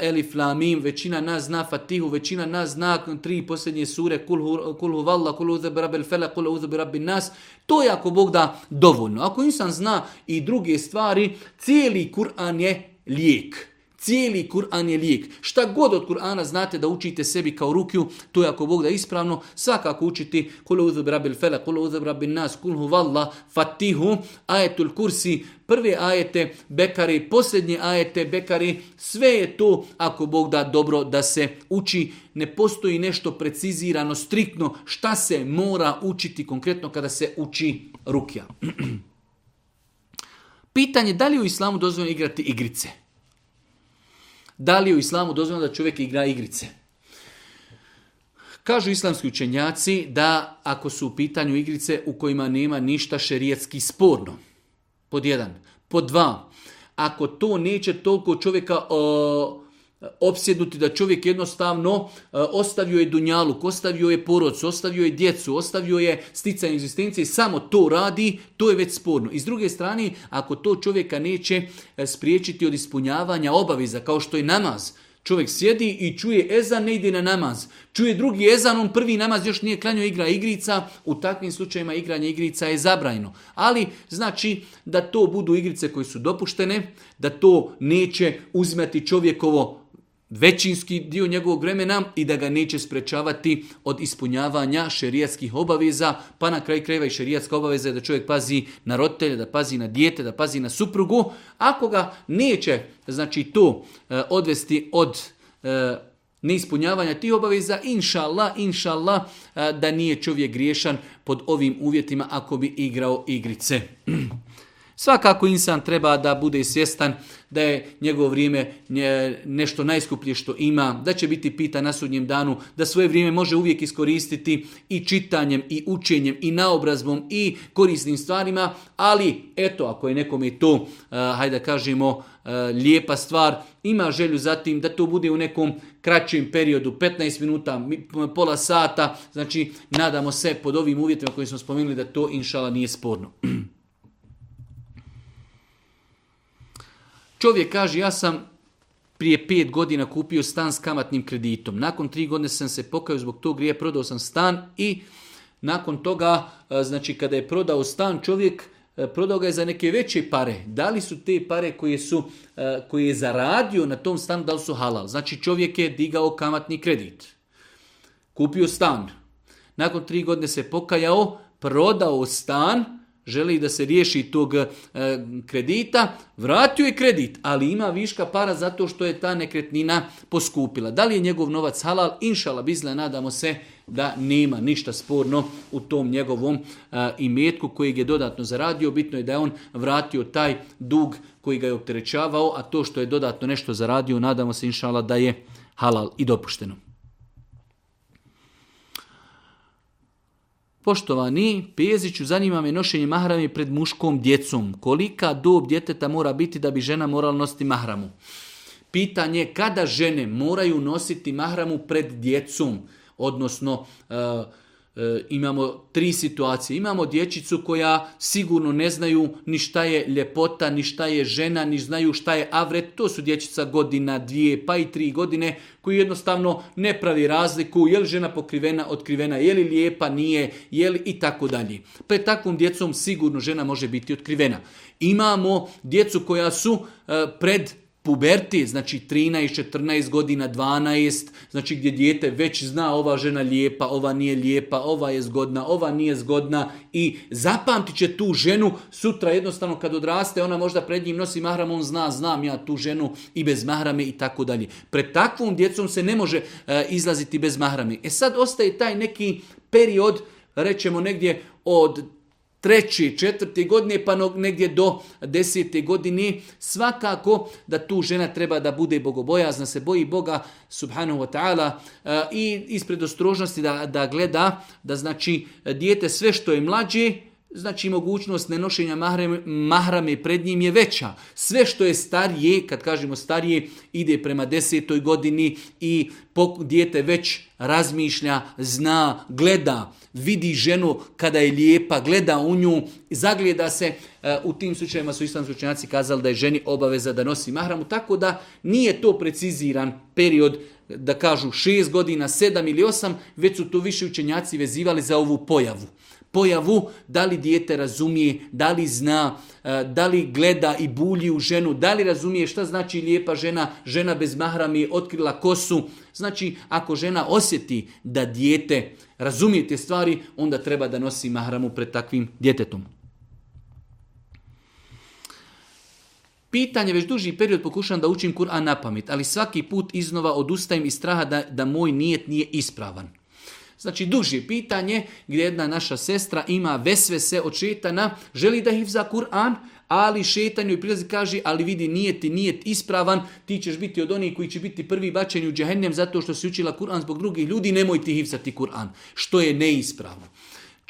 Elif Lamim, većina nas zna Fatihu, većina nas zna tri posljednje sure Huvalla, kul Valla, Kulhu Fela, Fela, bi Nas. To je ako Bog da dovoljno. Ako insan zna i druge stvari, cijeli Kur'an je lijek. Cijeli Kur'an je lijek. Šta god od Kur'ana znate da učite sebi kao rukju, to je ako Bog da ispravno, svakako učiti kule uzub rabil fele, kulu uzub rabil nas, kulhu valla, fatihu, ajetul kursi, prve ajete bekari, posljednje ajete bekari, sve je to ako Bog da dobro da se uči. Ne postoji nešto precizirano, striktno šta se mora učiti konkretno kada se uči rukja. Pitanje da li u islamu dozvoljeno igrati igrice? Da li je u islamu dozvoljeno da čovjek igra igrice? Kažu islamski učenjaci da ako su u pitanju igrice u kojima nema ništa šerijetski sporno. Pod jedan. Pod dva. Ako to neće toliko čovjeka opsjednuti da čovjek jednostavno e, ostavio je dunjaluk, ostavio je porodcu, ostavio je djecu, ostavio je sticanje egzistencije, samo to radi, to je već sporno. I s druge strane, ako to čovjeka neće e, spriječiti od ispunjavanja obaveza, kao što je namaz, Čovjek sjedi i čuje ezan, ne ide na namaz. Čuje drugi ezan, on prvi namaz još nije klanio igra igrica. U takvim slučajima igranje igrica je zabrajno. Ali znači da to budu igrice koje su dopuštene, da to neće uzimati čovjekovo većinski dio njegovog vremena i da ga neće sprečavati od ispunjavanja šerijatskih obaveza, pa na kraj krajeva i šerijatska obaveza je da čovjek pazi na roditelja, da pazi na dijete, da pazi na suprugu. Ako ga neće znači, to e, odvesti od e, neispunjavanja tih obaveza, inšallah, inšallah, e, da nije čovjek griješan pod ovim uvjetima ako bi igrao igrice. Svakako insan treba da bude svjestan da je njegovo vrijeme nešto najskuplje što ima, da će biti pita na sudnjem danu, da svoje vrijeme može uvijek iskoristiti i čitanjem, i učenjem, i naobrazbom, i korisnim stvarima, ali eto, ako je nekom i to, eh, hajde da kažemo, eh, lijepa stvar, ima želju zatim da to bude u nekom kraćem periodu, 15 minuta, pola sata, znači nadamo se pod ovim uvjetima koji smo spomenuli da to inšala nije sporno. Čovjek kaže, ja sam prije pet godina kupio stan s kamatnim kreditom. Nakon tri godine sam se pokajao zbog tog grije, prodao sam stan i nakon toga, znači kada je prodao stan, čovjek prodao ga je za neke veće pare. Da li su te pare koje, su, koje je zaradio na tom stanu, da li su halal? Znači čovjek je digao kamatni kredit. Kupio stan. Nakon tri godine se pokajao, prodao stan, želi da se riješi tog eh, kredita, vratio je kredit, ali ima viška para zato što je ta nekretnina poskupila. Da li je njegov novac halal? Inšala bizle, nadamo se da nema ništa sporno u tom njegovom e, imetku kojeg je dodatno zaradio. Bitno je da je on vratio taj dug koji ga je opterećavao, a to što je dodatno nešto zaradio, nadamo se inšala da je halal i dopušteno. Poštovani, Peziću zanima me nošenje mahrame pred muškom djecom. Kolika dob djeteta mora biti da bi žena morala nositi mahramu? Pitanje kada žene moraju nositi mahramu pred djecom, odnosno e, E, imamo tri situacije. Imamo dječicu koja sigurno ne znaju ni šta je ljepota, ni šta je žena, ni znaju šta je avret. To su dječica godina, dvije, pa i tri godine koji jednostavno ne pravi razliku je li žena pokrivena, otkrivena, je li lijepa, nije, je li i tako dalje. Pred takvom djecom sigurno žena može biti otkrivena. Imamo djecu koja su e, pred Puberti, znači 13, 14 godina, 12, znači gdje dijete već zna ova žena lijepa, ova nije lijepa, ova je zgodna, ova nije zgodna i zapamtit će tu ženu sutra jednostavno kad odraste, ona možda pred njim nosi mahram, on zna, znam ja tu ženu i bez mahrame i tako dalje. Pred takvom djecom se ne može eh, izlaziti bez mahrame. E sad ostaje taj neki period, rećemo negdje od treći, četvrti godine pa negdje do desete godine svakako da tu žena treba da bude bogobojazna, se boji Boga subhanahu wa ta'ala eh, i ispred ostrožnosti da, da gleda da znači dijete sve što je mlađe Znači mogućnost nenošenja mahrame, pred njim je veća. Sve što je starije, kad kažemo starije, ide prema desetoj godini i dijete već razmišlja, zna, gleda, vidi ženu kada je lijepa, gleda u nju, zagleda se. E, u tim slučajevima su islamski učenjaci kazali da je ženi obaveza da nosi mahramu, tako da nije to preciziran period da kažu šest godina, sedam ili osam, već su to više učenjaci vezivali za ovu pojavu pojavu da li dijete razumije, da li zna, eh, da li gleda i bulji u ženu, da li razumije šta znači lijepa žena, žena bez mahrami je otkrila kosu. Znači, ako žena osjeti da dijete razumije te stvari, onda treba da nosi mahramu pred takvim djetetom. Pitanje, već duži period pokušam da učim Kur'an na pamet, ali svaki put iznova odustajem iz straha da, da moj nijet nije ispravan. Znači duži pitanje gdje jedna naša sestra ima vesve se od želi da za Kur'an, ali šetanju i prilazi kaže, ali vidi nije ti nije ispravan, ti ćeš biti od onih koji će biti prvi bačeni u džehennem zato što si učila Kur'an zbog drugih ljudi, nemoj ti hivzati Kur'an, što je neispravno.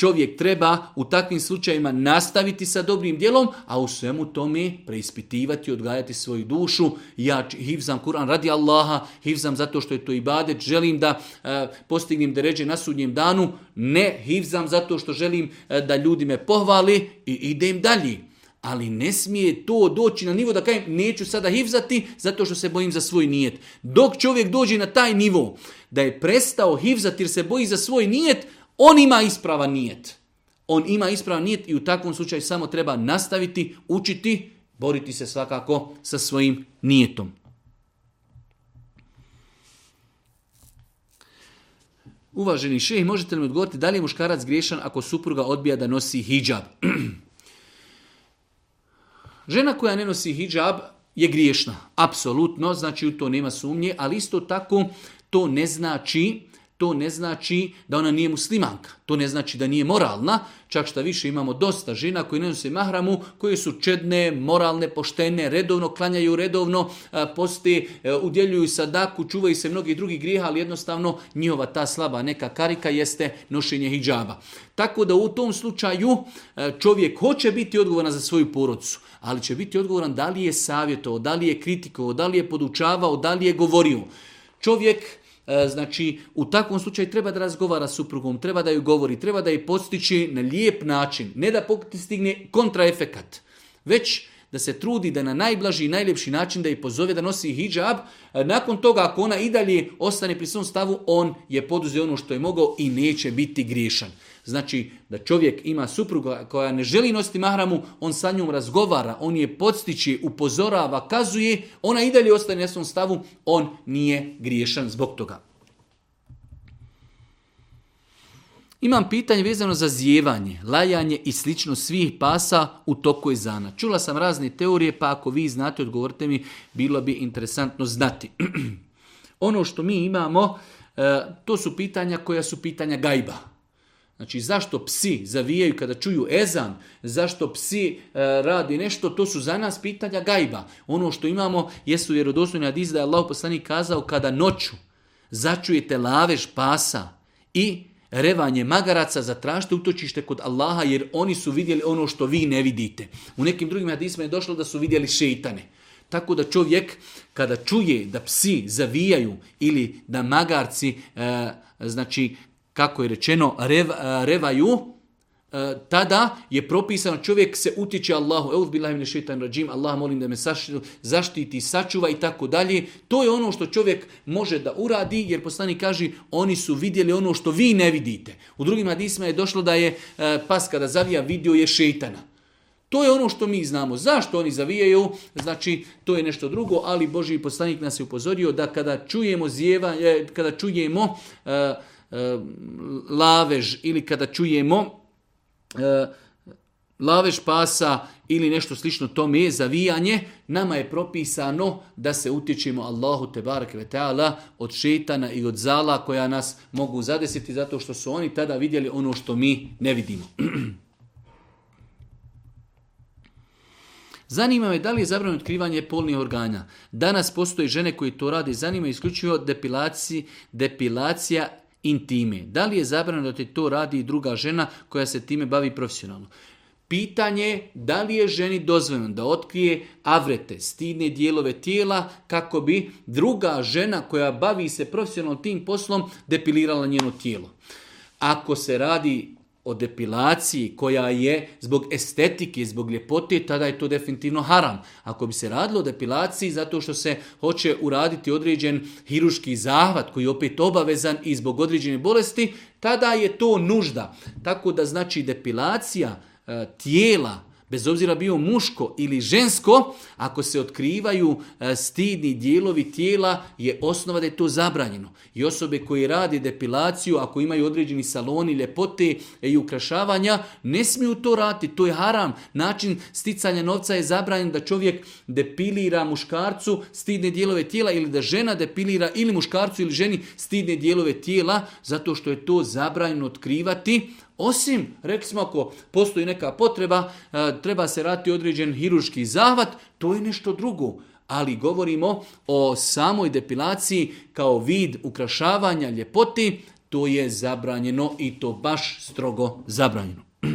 Čovjek treba u takvim slučajima nastaviti sa dobrim djelom, a u svemu tome preispitivati, odgajati svoju dušu. Ja hivzam Kur'an radi Allaha, hivzam zato što je to ibadet, želim da e, postignem deređe na sudnjem danu, ne hivzam zato što želim e, da ljudi me pohvali i idem dalje. Ali ne smije to doći na nivo da kažem neću sada hivzati zato što se bojim za svoj nijet. Dok čovjek dođe na taj nivo da je prestao hivzati jer se boji za svoj nijet, on ima ispravan nijet. On ima ispravan nijet i u takvom slučaju samo treba nastaviti, učiti, boriti se svakako sa svojim nijetom. Uvaženi šeji, možete li mi odgovoriti da li je muškarac griješan ako supruga odbija da nosi hijab? Žena koja ne nosi hijab je griješna, apsolutno, znači u to nema sumnje, ali isto tako to ne znači to ne znači da ona nije muslimanka, to ne znači da nije moralna, čak šta više imamo dosta žena koji ne nose mahramu, koje su čedne, moralne, poštene, redovno klanjaju, redovno posti, e, udjeljuju sadaku, čuvaju se mnogi drugi grijeha, ali jednostavno njihova ta slaba neka karika jeste nošenje hijjaba. Tako da u tom slučaju e, čovjek hoće biti odgovoran za svoju porodcu, ali će biti odgovoran da li je savjetovao, da li je kritikovao, da li je podučavao, da li je govorio. Čovjek E, znači, u takvom slučaju treba da razgovara s suprugom, treba da ju govori, treba da ju postići na lijep način, ne da stigne kontraefekat, već da se trudi da na najblaži i najljepši način da je pozove da nosi hijab. E, nakon toga, ako ona i dalje ostane pri svom stavu, on je poduzeo ono što je mogao i neće biti griješan. Znači da čovjek ima supruga koja ne želi nositi mahramu, on sa njom razgovara, on je podstiči, upozorava, kazuje, ona i dalje ostaje na svom stavu, on nije griješan zbog toga. Imam pitanje vezano za zjevanje, lajanje i slično svih pasa u toku zana. Čula sam razne teorije, pa ako vi znate, odgovorite mi, bilo bi interesantno znati. ono što mi imamo, e, to su pitanja koja su pitanja gajba. Znači zašto psi zavijaju kada čuju ezan, zašto psi e, radi nešto, to su za nas pitanja gajba. Ono što imamo jesu vjerodostojni adiz da je Allah poslanik kazao kada noću začujete lavež pasa i revanje magaraca zatražite utočište kod Allaha jer oni su vidjeli ono što vi ne vidite. U nekim drugim adizima je došlo da su vidjeli šeitane. Tako da čovjek kada čuje da psi zavijaju ili da magarci e, znači kako je rečeno, rev, eh, revaju, eh, tada je propisano čovjek se utječe Allahu, eud bilahim min šeitan rađim, Allah molim da me zaštiti, sačuva i tako dalje. To je ono što čovjek može da uradi, jer poslani kaže oni su vidjeli ono što vi ne vidite. U drugim hadisima je došlo da je eh, pas kada zavija vidio je šetana. To je ono što mi znamo. Zašto oni zavijaju? Znači, to je nešto drugo, ali Boži poslanik nas je upozorio da kada čujemo, zjeva, kada čujemo Eh, lavež ili kada čujemo eh, lavež pasa ili nešto slično tome je zavijanje, nama je propisano da se utječemo Allahu te barake od šetana i od zala koja nas mogu zadesiti zato što su oni tada vidjeli ono što mi ne vidimo. Zanima me da li je zabranjeno otkrivanje polnih organa. Danas postoje žene koje to rade. Zanima isključivo isključivo depilacija intime. Da li je zabranjeno da te to radi i druga žena koja se time bavi profesionalno? Pitanje da li je ženi dozvoljeno da otkrije avrete, stidne dijelove tijela kako bi druga žena koja bavi se profesionalno tim poslom depilirala njeno tijelo. Ako se radi o depilaciji koja je zbog estetike, zbog ljepote, tada je to definitivno haram. Ako bi se radilo o depilaciji zato što se hoće uraditi određen hiruški zahvat koji je opet obavezan i zbog određene bolesti, tada je to nužda. Tako da znači depilacija e, tijela bez obzira bio muško ili žensko, ako se otkrivaju e, stidni dijelovi tijela je osnova da je to zabranjeno. I osobe koje radi depilaciju, ako imaju određeni saloni, ljepote e, i ukrašavanja, ne smiju to raditi. To je haram. Način sticanja novca je zabranjen da čovjek depilira muškarcu stidne dijelove tijela ili da žena depilira ili muškarcu ili ženi stidne dijelove tijela zato što je to zabranjeno otkrivati osim, rekli smo, ako postoji neka potreba, e, treba se raditi određen hiruški zahvat, to je nešto drugo. Ali govorimo o samoj depilaciji kao vid ukrašavanja ljepoti, to je zabranjeno i to baš strogo zabranjeno.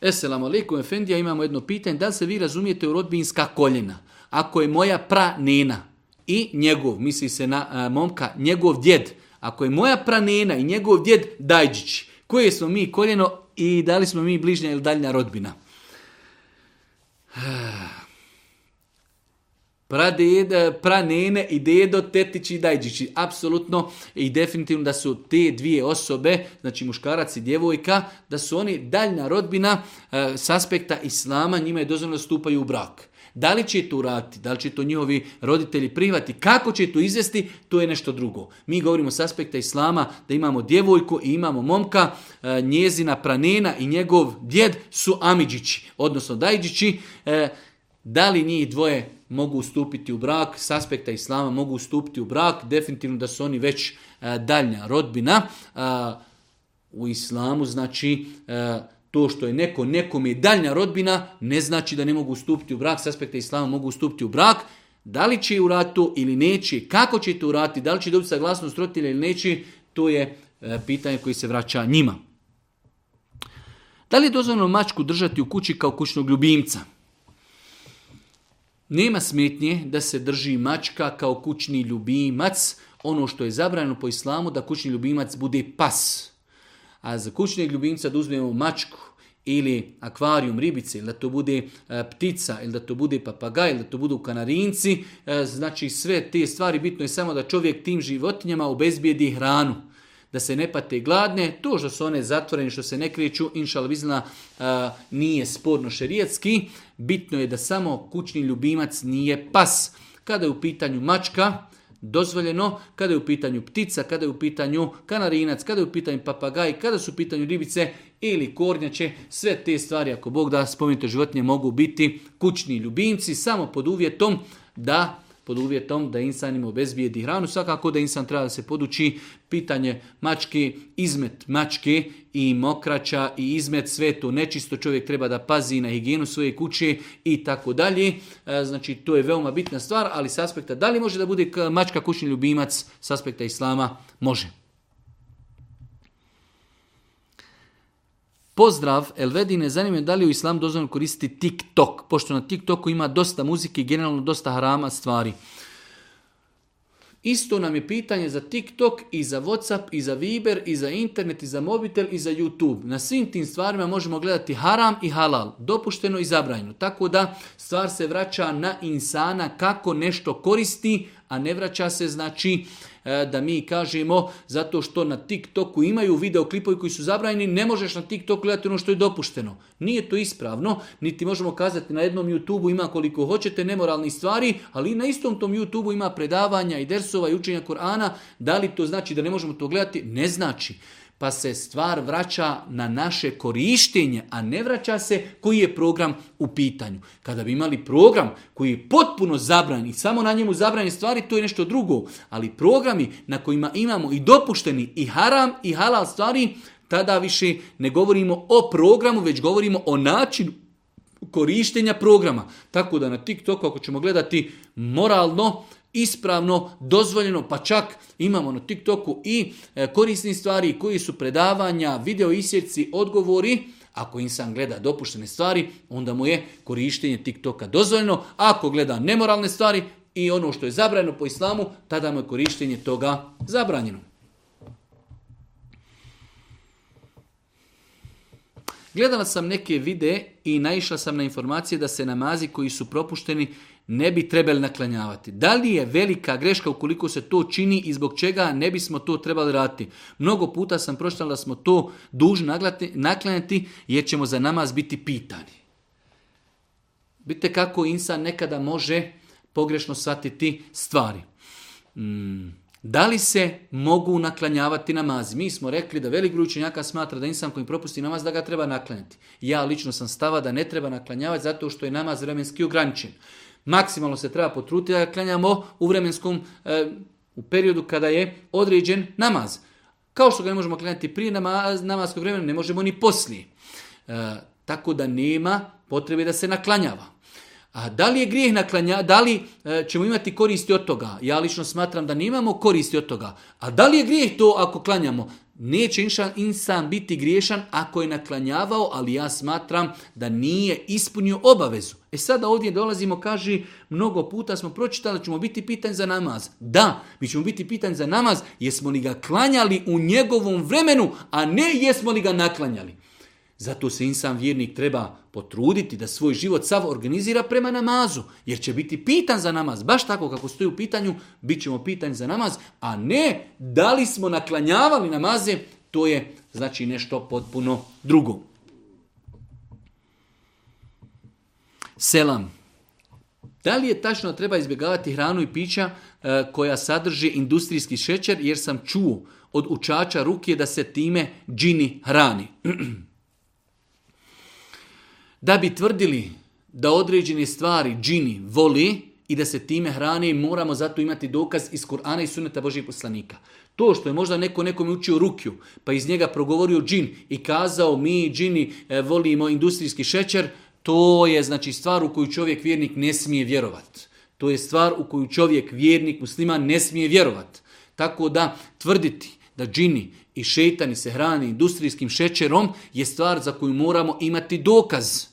Esselamu alaikum, Efendija, imamo jedno pitanje. Da se vi razumijete u rodbinska koljena? Ako je moja pranina i njegov, misli se na e, momka, njegov djed, ako je moja pranena i njegov djed Dajđić, koje smo mi koljeno i da li smo mi bližnja ili daljna rodbina? pradede, pranene i dedo, tetići i dajđići. Apsolutno i definitivno da su te dvije osobe, znači muškarac i djevojka, da su oni daljna rodbina e, s aspekta islama, njima je dozvoljno da stupaju u brak. Da li će to urati, da li će to njihovi roditelji prihvati, kako će to izvesti, to je nešto drugo. Mi govorimo s aspekta islama da imamo djevojku i imamo momka, e, njezina pranena i njegov djed su amidžići, odnosno dajđići. E, da li njih dvoje mogu ustupiti u brak, s aspekta islama mogu ustupiti u brak, definitivno da su oni već e, daljnja rodbina. E, u islamu znači e, to što je neko nekom je daljnja rodbina ne znači da ne mogu stupiti u brak, s aspekta islama mogu stupiti u brak. Da li će u ratu ili neće, kako će to urati, da li će dobiti saglasnost roditelja ili neće, to je pitanje koji se vraća njima. Da li je dozvoljeno mačku držati u kući kao kućnog ljubimca? Nema smetnje da se drži mačka kao kućni ljubimac, ono što je zabranjeno po islamu da kućni ljubimac bude pas. A za kućnog ljubimca da uzmemo mačku ili akvarijum ribice, ili da to bude e, ptica, ili da to bude papagaj, ili da to budu kanarinci, e, znači sve te stvari bitno je samo da čovjek tim životinjama obezbijedi hranu da se ne pate gladne, to što su one zatvorene, što se ne kriječu, inšalvizna vizna, e, nije sporno šerijetski, Bitno je da samo kućni ljubimac nije pas. Kada je u pitanju mačka, dozvoljeno, kada je u pitanju ptica, kada je u pitanju kanarinac, kada je u pitanju papagaj, kada su u pitanju ribice ili kornjače, sve te stvari, ako Bog da spomenute životinje, mogu biti kućni ljubimci, samo pod uvjetom da pod uvjetom da insan im obezbijedi hranu. Svakako da insan treba da se poduči pitanje mačke, izmet mačke i mokraća i izmet sve to nečisto. Čovjek treba da pazi na higijenu svoje kuće i tako dalje. E, znači to je veoma bitna stvar, ali s aspekta da li može da bude mačka kućni ljubimac s aspekta islama može. Pozdrav, Elvedine, zanima da li u islam dozvoljeno koristiti TikTok, pošto na TikToku ima dosta muzike i generalno dosta harama stvari. Isto nam je pitanje za TikTok i za Whatsapp i za Viber i za internet i za mobitel i za YouTube. Na svim tim stvarima možemo gledati haram i halal, dopušteno i zabranjeno. Tako da stvar se vraća na insana kako nešto koristi, a ne vraća se znači E, da mi kažemo zato što na TikToku imaju videoklipovi koji su zabranjeni, ne možeš na TikToku gledati ono što je dopušteno. Nije to ispravno, niti možemo kazati na jednom YouTubeu ima koliko hoćete nemoralnih stvari, ali na istom tom YouTubeu ima predavanja i dersova i učenja Korana. Da li to znači da ne možemo to gledati? Ne znači pa se stvar vraća na naše korištenje, a ne vraća se koji je program u pitanju. Kada bi imali program koji je potpuno zabran i samo na njemu zabranje stvari, to je nešto drugo. Ali programi na kojima imamo i dopušteni i haram i halal stvari, tada više ne govorimo o programu, već govorimo o načinu korištenja programa. Tako da na TikToku ako ćemo gledati moralno, ispravno, dozvoljeno, pa čak imamo na TikToku i e, korisni stvari koji su predavanja, video isjeci, odgovori. Ako insan gleda dopuštene stvari, onda mu je korištenje TikToka dozvoljeno. Ako gleda nemoralne stvari i ono što je zabranjeno po islamu, tada mu je korištenje toga zabranjeno. Gledala sam neke videe i naišla sam na informacije da se namazi koji su propušteni ne bi trebali naklanjavati. Da li je velika greška ukoliko se to čini i zbog čega ne bismo to trebali raditi? Mnogo puta sam proštala da smo to dužni naklanjati jer ćemo za namaz biti pitani. Vidite kako insan nekada može pogrešno shvatiti stvari. Mm, da li se mogu naklanjavati namazi? Mi smo rekli da velik broj smatra da insan koji propusti namaz da ga treba naklanjati. Ja lično sam stava da ne treba naklanjavati zato što je namaz vremenski ograničen maksimalno se treba potruditi da klanjamo u vremenskom, e, u periodu kada je određen namaz. Kao što ga ne možemo klanjati prije namaz, namazskog vremena, ne možemo ni poslije. E, tako da nema potrebe da se naklanjava. A da li je grijeh naklanja, da li e, ćemo imati koristi od toga? Ja lično smatram da nemamo koristi od toga. A da li je grijeh to ako klanjamo? Neće inša, insan biti griješan ako je naklanjavao, ali ja smatram da nije ispunio obavezu. E sada ovdje dolazimo, kaže, mnogo puta smo pročitali da ćemo biti pitan za namaz. Da, mi ćemo biti pitan za namaz, jesmo li ga klanjali u njegovom vremenu, a ne jesmo li ga naklanjali. Zato se insan vjernik treba potruditi da svoj život sav organizira prema namazu, jer će biti pitan za namaz. Baš tako kako stoji u pitanju, bit ćemo pitanj za namaz, a ne da li smo naklanjavali namaze, to je znači nešto potpuno drugo. Selam. Da li je tačno da treba izbjegavati hranu i pića e, koja sadrži industrijski šećer jer sam čuo od učača ruke da se time džini hrani? da bi tvrdili da određene stvari džini voli i da se time hrani, moramo zato imati dokaz iz Kur'ana i suneta Božih poslanika. To što je možda neko nekom učio rukju, pa iz njega progovorio džin i kazao mi džini e, volimo industrijski šećer, to je znači stvar u koju čovjek vjernik ne smije vjerovati. To je stvar u koju čovjek vjernik musliman ne smije vjerovati. Tako da tvrditi da džini i šetani se hrane industrijskim šećerom je stvar za koju moramo imati dokaz.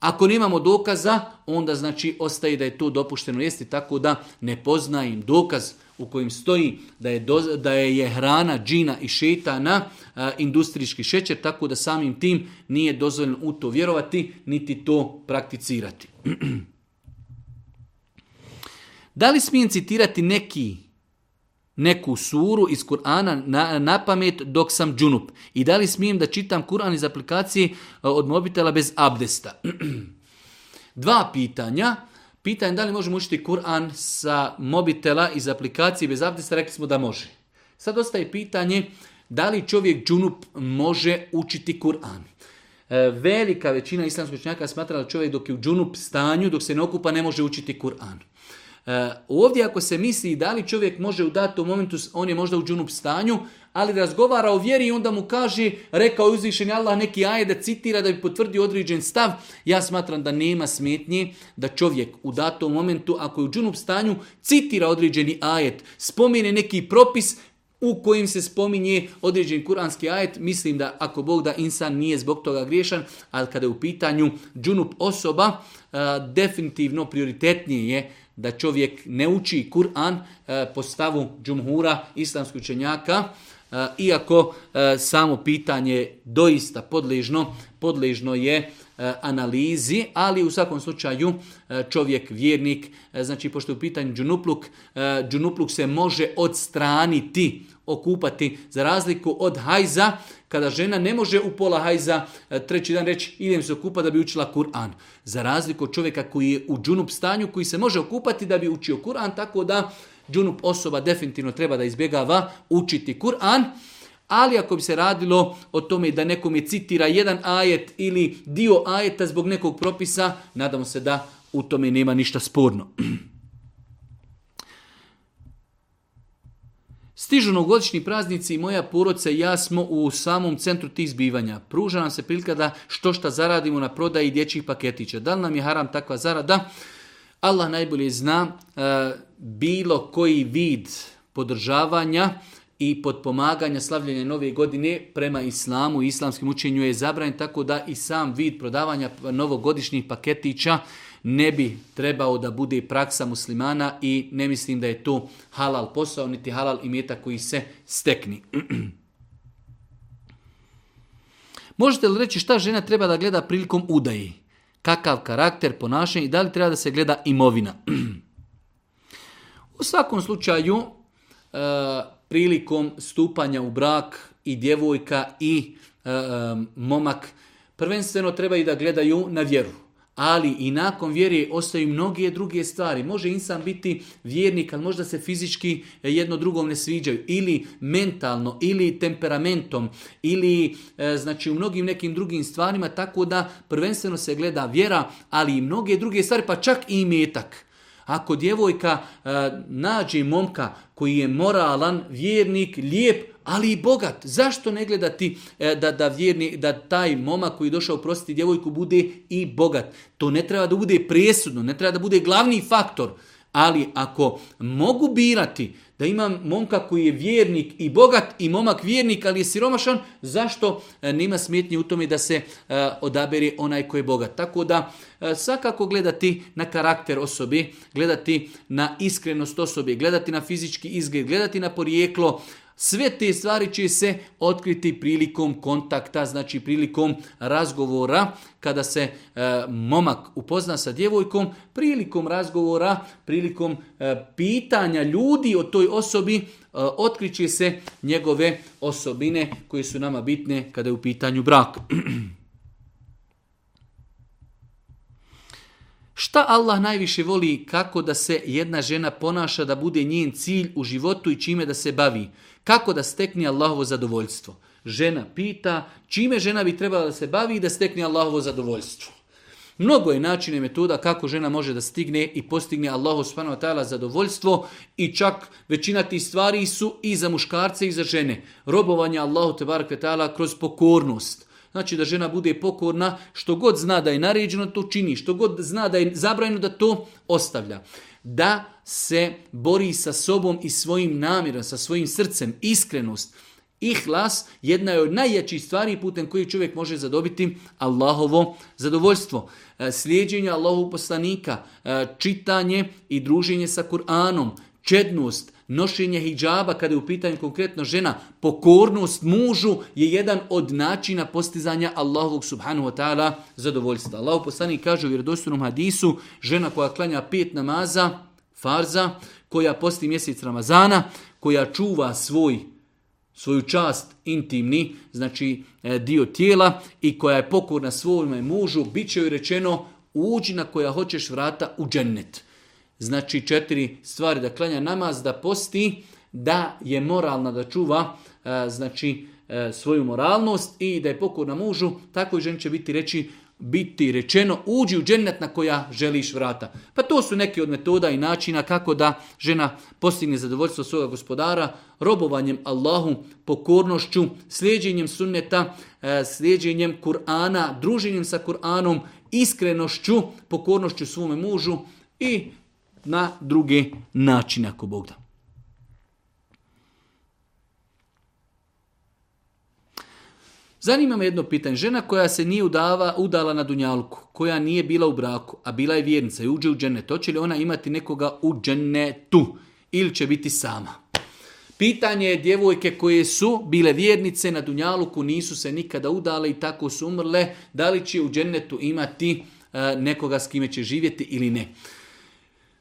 Ako nemamo dokaza, onda znači ostaje da je to dopušteno jesti, tako da ne poznajem dokaz u kojim stoji da je, da je, hrana džina i šetana e, industrijski šećer, tako da samim tim nije dozvoljeno u to vjerovati, niti to prakticirati. da li smijem citirati neki neku suru iz Kur'ana na, pamet dok sam džunup? I da li smijem da čitam Kur'an iz aplikacije e, od mobitela bez abdesta? Dva pitanja. Pitanje da li možemo učiti Kur'an sa mobitela iz aplikacije bez abdesta, rekli smo da može. Sad ostaje pitanje da li čovjek džunup može učiti Kur'an. E, velika većina islamskoj činjaka smatra da čovjek dok je u džunup stanju, dok se ne okupa, ne može učiti Kur'an. E, ovdje ako se misli da li čovjek može u datom momentu, on je možda u džunup stanju, ali razgovara o vjeri i onda mu kaže, rekao je uzvišen Allah neki aje da citira da bi potvrdio određen stav. Ja smatram da nema smetnje da čovjek u datom momentu, ako je u džunup stanju, citira određeni ajet, spomene neki propis, u kojim se spominje određen kuranski ajet, mislim da ako Bog da insan nije zbog toga griješan, ali kada je u pitanju džunup osoba, e, definitivno prioritetnije je da čovjek ne uči Kur'an e, po stavu džumhura islamskih učenjaka, e, iako e, samo pitanje doista podležno, podležno je E, analizi, ali u svakom slučaju e, čovjek, vjernik, e, znači pošto je u pitanju džunupluk, džunupluk se može odstraniti, okupati, za razliku od hajza, kada žena ne može u pola hajza treći dan reći idem se okupati da bi učila Kur'an. Za razliku od čovjeka koji je u džunup stanju, koji se može okupati da bi učio Kur'an, tako da džunup osoba definitivno treba da izbjegava učiti Kur'an. Ali ako bi se radilo o tome da nekome citira jedan ajet ili dio ajeta zbog nekog propisa, nadamo se da u tome nema ništa sporno. Stižu novogodišnji praznici i moja porodca i ja smo u samom centru tih zbivanja. Pruža nam se prilika da što šta zaradimo na prodaji dječjih paketića. Da li nam je haram takva zarada? Allah najbolje zna eh, bilo koji vid podržavanja i pomaganja slavljenja nove godine prema islamu i islamskim učenju je zabranjen, tako da i sam vid prodavanja novogodišnjih paketića ne bi trebao da bude praksa muslimana i ne mislim da je to halal posao, niti halal imeta koji se stekni. Možete li reći šta žena treba da gleda prilikom udaji? Kakav karakter, ponašanje i da li treba da se gleda imovina? U svakom slučaju, e, prilikom stupanja u brak i djevojka i e, e, momak prvenstveno trebaju da gledaju na vjeru. Ali i nakon vjere ostaju mnoge druge stvari. Može insan biti vjernik, ali možda se fizički jedno drugom ne sviđaju. Ili mentalno, ili temperamentom, ili e, znači u mnogim nekim drugim stvarima. Tako da prvenstveno se gleda vjera, ali i mnoge druge stvari, pa čak i metak. Ako djevojka e, nađe momka koji je moralan, vjernik, lijep, ali i bogat. Zašto ne gledati e, da, da, vjerni, da taj momak koji je došao prositi djevojku bude i bogat? To ne treba da bude presudno, ne treba da bude glavni faktor. Ali ako mogu birati da imam momka koji je vjernik i bogat i momak vjernik, ali je siromašan, zašto e, nema smjetnje u tome da se e, odabere onaj koji je bogat. Tako da e, svakako gledati na karakter osobe, gledati na iskrenost osobe, gledati na fizički izgled, gledati na porijeklo, sve te stvari će se otkriti prilikom kontakta, znači prilikom razgovora kada se e, momak upozna sa djevojkom, prilikom razgovora, prilikom e, pitanja ljudi o toj osobi, e, otkriće se njegove osobine koje su nama bitne kada je u pitanju brak. Šta Allah najviše voli kako da se jedna žena ponaša, da bude njen cilj u životu i čime da se bavi? Kako da stekne Allahovo zadovoljstvo? Žena pita čime žena bi trebala da se bavi i da stekne Allahovo zadovoljstvo. Mnogo je načina i metoda kako žena može da stigne i postigne Allahu subhanahu wa zadovoljstvo i čak većina tih stvari su i za muškarce i za žene. Robovanje Allahu te ta'ala kroz pokornost. Znači da žena bude pokorna, što god zna da je naređeno to čini, što god zna da je zabranjeno da to ostavlja da se bori sa sobom i svojim namjerom, sa svojim srcem, iskrenost. Ihlas jedna je od najjačih stvari putem koji čovjek može zadobiti Allahovo zadovoljstvo. E, slijedjenje Allahovog poslanika, e, čitanje i druženje sa Kur'anom, čednost, nošenje hijjaba kada je u pitanju konkretno žena, pokornost mužu je jedan od načina postizanja Allahovog subhanahu wa ta'ala zadovoljstva. Allah poslani kaže u hadisu, žena koja klanja pet namaza, farza, koja posti mjesec Ramazana, koja čuva svoj svoju čast intimni, znači e, dio tijela i koja je pokorna svome mužu, bit će joj rečeno uđi na koja hoćeš vrata u džennet znači četiri stvari, da klanja namaz, da posti, da je moralna, da čuva e, znači e, svoju moralnost i da je pokorna mužu, tako i ženi će biti reći biti rečeno uđi u džennet na koja želiš vrata. Pa to su neki od metoda i načina kako da žena postigne zadovoljstvo svoga gospodara robovanjem Allahu, pokornošću, sljeđenjem sunneta, e, sljeđenjem Kur'ana, druženjem sa Kur'anom, iskrenošću, pokornošću svome mužu i na druge način, ako Bog da. Zanima me jedno pitanje. Žena koja se nije udava, udala na Dunjalku, koja nije bila u braku, a bila je vjernica i uđe u to hoće li ona imati nekoga u džennetu ili će biti sama? Pitanje je djevojke koje su bile vjernice na Dunjaluku, nisu se nikada udale i tako su umrle, da li će u džennetu imati e, nekoga s kime će živjeti ili ne.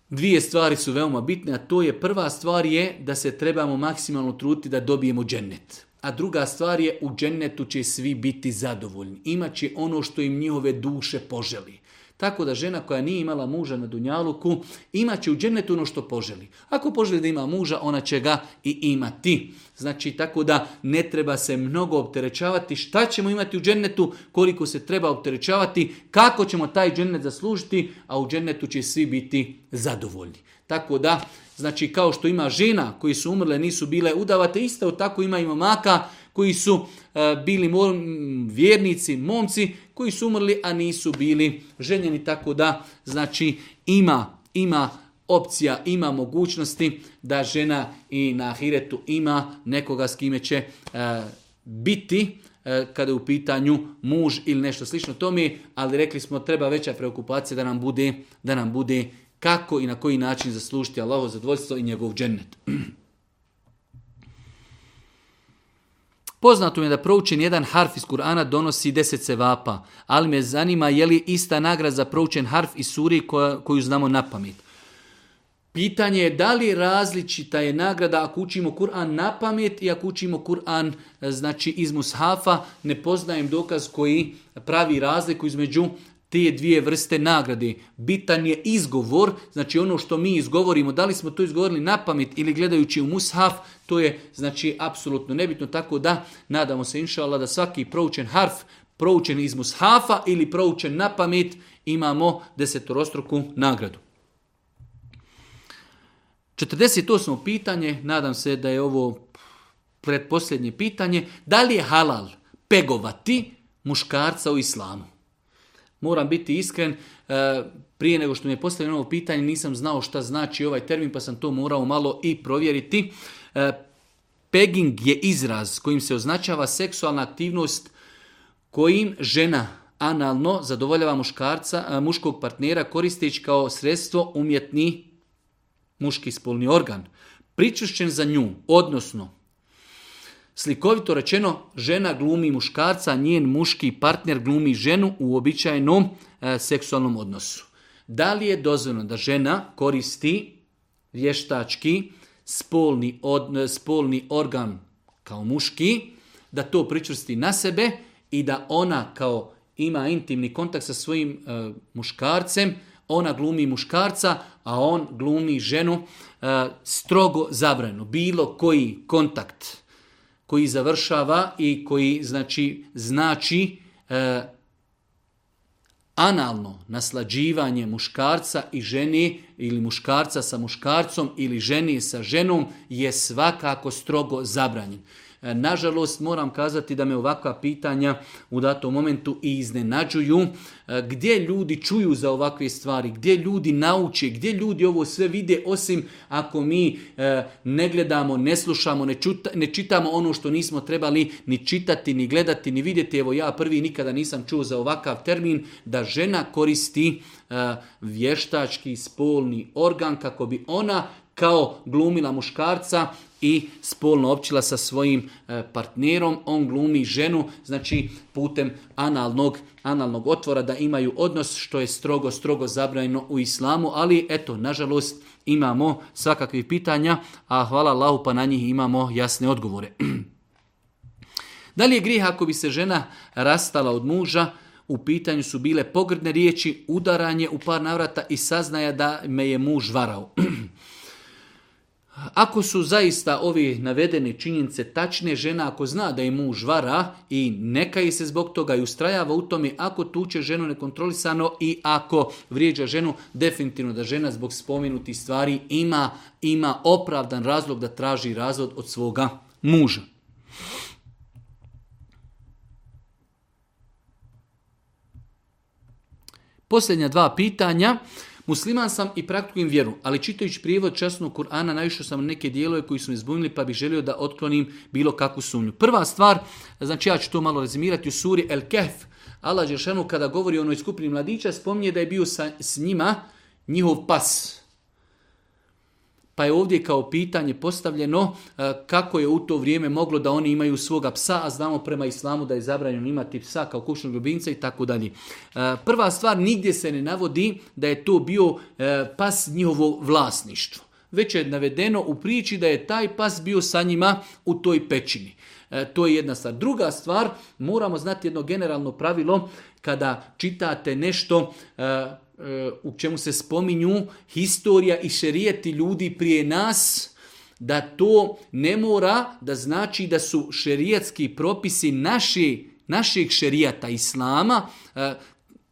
Dvije stvari su veoma bitne, a to je prva stvar je da se trebamo maksimalno truditi da dobijemo džennet. A druga stvar je u džennetu će svi biti zadovoljni. Imaće ono što im njihove duše poželi. Tako da žena koja nije imala muža na Dunjaluku, imat će u džennetu ono što poželi. Ako poželi da ima muža, ona će ga i imati. Znači, tako da ne treba se mnogo opterećavati. Šta ćemo imati u džennetu, koliko se treba opterećavati, kako ćemo taj džennet zaslužiti, a u džennetu će svi biti zadovoljni. Tako da, znači kao što ima žena koji su umrle, nisu bile udavate, isto tako ima i momaka koji su e, bili vjernici, momci, koji su umrli, a nisu bili ženjeni, tako da znači ima, ima opcija, ima mogućnosti da žena i na hiretu ima nekoga s kime će e, biti e, kada je u pitanju muž ili nešto slično tome, ali rekli smo treba veća preokupacija da nam bude, da nam bude kako i na koji način zaslužiti Allaho zadovoljstvo i njegov džennet. Poznato mi je da proučen jedan harf iz Kur'ana donosi deset sevapa, ali me zanima je li ista nagrada za proučen harf iz suri koju znamo na pamet. Pitanje je da li različita je nagrada ako učimo Kur'an na pamet i ako učimo Kur'an e, znači iz mushafa, ne poznajem dokaz koji pravi razliku između te dvije vrste nagrade. Bitan je izgovor, znači ono što mi izgovorimo, da li smo to izgovorili na pamet ili gledajući u mushaf, to je znači apsolutno nebitno, tako da nadamo se Allah, da svaki proučen harf, proučen iz mushafa ili proučen na pamet, imamo desetorostruku nagradu. 48. pitanje, nadam se da je ovo predposljednje pitanje, da li je halal pegovati muškarca u islamu? Moram biti iskren, e, prije nego što mi je postavljeno ovo pitanje nisam znao šta znači ovaj termin pa sam to morao malo i provjeriti. E, pegging je izraz kojim se označava seksualna aktivnost kojim žena analno zadovoljava muškarca, e, muškog partnera koristeći kao sredstvo umjetni muški spolni organ, pričušćen za nju, odnosno Slikovito rečeno, žena glumi muškarca, njen muški partner glumi ženu u običajnom e, seksualnom odnosu. Da li je dozvoljeno da žena koristi vještački spolni, e, spolni organ kao muški, da to pričvrsti na sebe i da ona kao ima intimni kontakt sa svojim e, muškarcem, ona glumi muškarca, a on glumi ženu strogo zabranu. Bilo koji kontakt koji završava i koji znači znači e, analno naslađivanje muškarca i ženi ili muškarca sa muškarcom ili ženi sa ženom je svakako strogo zabranjen. E, nažalost, moram kazati da me ovakva pitanja u datom momentu i iznenađuju. E, gdje ljudi čuju za ovakve stvari, gdje ljudi nauče, gdje ljudi ovo sve vide, osim ako mi e, ne gledamo, ne slušamo, ne, ne čitamo ono što nismo trebali ni čitati, ni gledati, ni vidjeti. Evo ja prvi nikada nisam čuo za ovakav termin da žena koristi vještački spolni organ kako bi ona kao glumila muškarca i spolno općila sa svojim e, partnerom, on glumi ženu, znači putem analnog, analnog otvora da imaju odnos što je strogo, strogo zabranjeno u islamu, ali eto, nažalost, imamo svakakvih pitanja, a hvala Allahu pa na njih imamo jasne odgovore. da li je grijeh ako bi se žena rastala od muža, u pitanju su bile pogrdne riječi, udaranje u par navrata i saznaja da me je muž varao. Ako su zaista ovi navedene činjenice tačne, žena ako zna da je muž vara i neka je se zbog toga i ustrajava u tome, ako tuče ženu nekontrolisano i ako vrijeđa ženu, definitivno da žena zbog spomenutih stvari ima, ima opravdan razlog da traži razvod od svoga muža. Posljednja dva pitanja. Musliman sam i praktikujem vjeru, ali čitajući prijevod časnog Kur'ana naišao sam na neke dijelove koji su me zbunili pa bih želio da otklonim bilo kakvu sumnju. Prva stvar, znači ja ću to malo rezimirati u suri El Kehf. Allah Đeršanu kada govori o onoj skupini mladića spominje da je bio s njima njihov pas, pa je ovdje kao pitanje postavljeno e, kako je u to vrijeme moglo da oni imaju svoga psa, a znamo prema islamu da je zabranjeno imati psa kao kućnog ljubimca i tako dalje. E, prva stvar, nigdje se ne navodi da je to bio e, pas njihovo vlasništvo. Već je navedeno u priči da je taj pas bio sa njima u toj pećini. To je jedna stvar. Druga stvar, moramo znati jedno generalno pravilo kada čitate nešto u čemu se spominju historija i šerijeti ljudi prije nas, da to ne mora da znači da su šerijatski propisi naši, našeg šerijata islama, eh,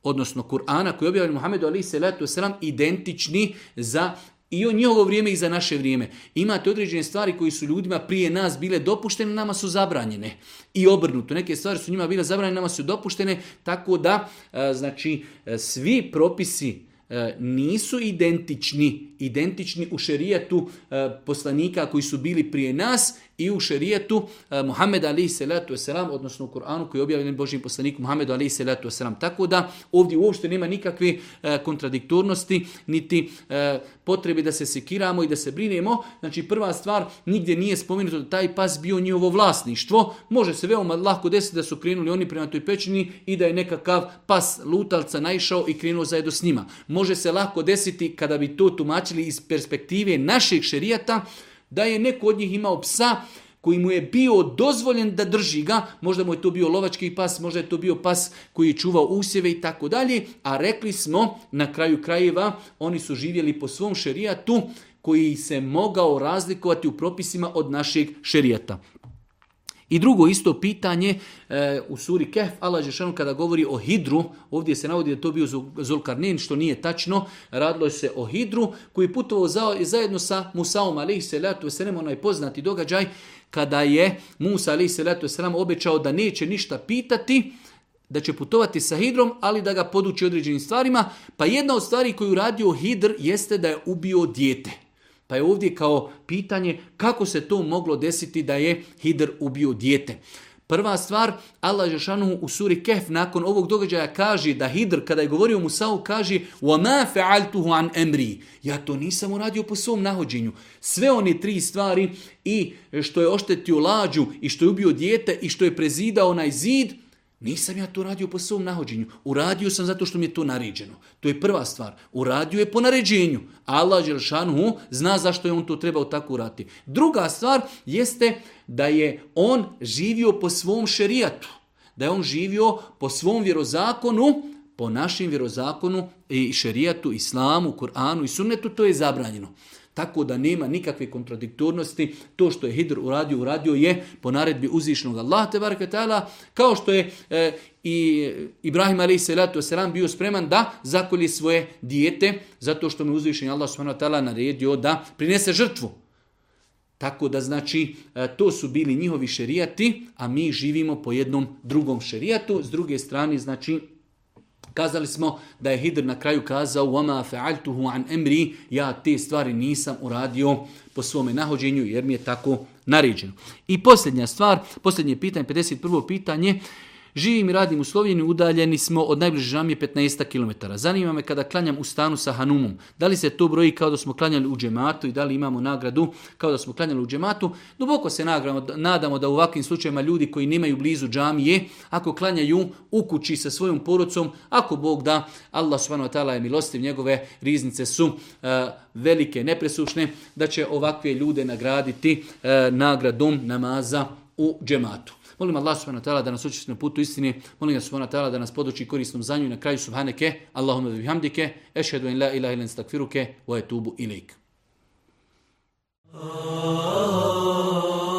odnosno Kur'ana koji je objavljen Muhammedu alaihi salatu wasalam, identični za i u njihovo vrijeme i za naše vrijeme. Imate određene stvari koji su ljudima prije nas bile dopuštene, nama su zabranjene. I obrnuto, neke stvari su njima bile zabranjene, nama su dopuštene, tako da e, znači e, svi propisi e, nisu identični, identični u šerijatu poslanika koji su bili prije nas i u šerijetu eh, Muhammed Ali Selatu Selam, odnosno u Kuranu koji je objavljen Božim poslanikom Muhammedu Ali Selatu Selam. Tako da ovdje uopšte nema nikakve eh, kontradiktornosti, niti eh, potrebe da se sekiramo i da se brinemo. Znači prva stvar, nigdje nije spomenuto da taj pas bio njihovo vlasništvo. Može se veoma lako desiti da su krenuli oni prema toj pećini i da je nekakav pas lutalca naišao i krenuo zajedno s njima. Može se lako desiti kada bi to tumačili iz perspektive našeg šerijata, da je neko od njih imao psa koji mu je bio dozvoljen da drži ga, možda mu je to bio lovački pas, možda je to bio pas koji je čuvao usjeve i tako dalje, a rekli smo na kraju krajeva oni su živjeli po svom šerijatu koji se mogao razlikovati u propisima od našeg šerijata. I drugo isto pitanje e, u suri Kehf, Allah Žešanu kada govori o hidru, ovdje se navodi da to bio Zulkarnin, što nije tačno, radilo se o hidru koji putovao za, zajedno sa Musaom alaihi se nema onaj poznati događaj kada je Musa leto salatu Sram obećao da neće ništa pitati, da će putovati sa Hidrom, ali da ga poduči određenim stvarima. Pa jedna od stvari koju radio Hidr jeste da je ubio dijete. Pa je ovdje kao pitanje kako se to moglo desiti da je Hidr ubio dijete. Prva stvar, Allah Žešanu u suri Kehf nakon ovog događaja kaže da Hidr kada je govorio Musa'u kaže وَمَا فَعَلْتُهُ عَنْ Ja to nisam uradio po svom nahođenju. Sve one tri stvari i što je oštetio lađu i što je ubio dijete i što je prezidao onaj zid, nisam ja to radio po svom nahođenju. Uradio sam zato što mi je to naređeno. To je prva stvar. Uradio je po naređenju. Allah zna zašto je on to trebao tako urati. Druga stvar jeste da je on živio po svom šerijatu. Da je on živio po svom vjerozakonu, po našem vjerozakonu i šerijatu, islamu, Koranu i sunnetu, to je zabranjeno. Tako da nema nikakve kontradiktornosti. To što je Hidr uradio, uradio je po naredbi uzvišnog Allaha te kao što je e, i Ibrahim a.s. bio spreman da zakolje svoje dijete zato što mu uzvišen Allah subhanahu naredio da prinese žrtvu. Tako da znači e, to su bili njihovi šerijati, a mi živimo po jednom drugom šerijatu. S druge strane znači Kazali smo da je Hidr na kraju kazao وَمَا فَعَلْتُهُ عَنْ emri Ja te stvari nisam uradio po svome nahođenju jer mi je tako naređeno. I posljednja stvar, posljednje pitanje, 51. pitanje, Živim i radim u Sloveniji, udaljeni smo od najbliže džamije 15 km. Zanima me kada klanjam u stanu sa Hanumom, da li se to broji kao da smo klanjali u džematu i da li imamo nagradu kao da smo klanjali u džematu. Duboko se nadamo da u ovakvim slučajevima ljudi koji nemaju blizu džamije, ako klanjaju u kući sa svojom porucom, ako Bog da, Allah subhanahu je milostiv, njegove riznice su e, velike, nepresušne, da će ovakve ljude nagraditi uh, nagradom namaza u džematu. Molim Allah subhanahu wa da nas učesti na putu istini. Molim ga subhanahu wa da nas poduči korisnom zanju i na kraju subhaneke, Allahumma bihamdike, ešhedu in la ilaha ilan stakfiruke, wa etubu ilik. Ah.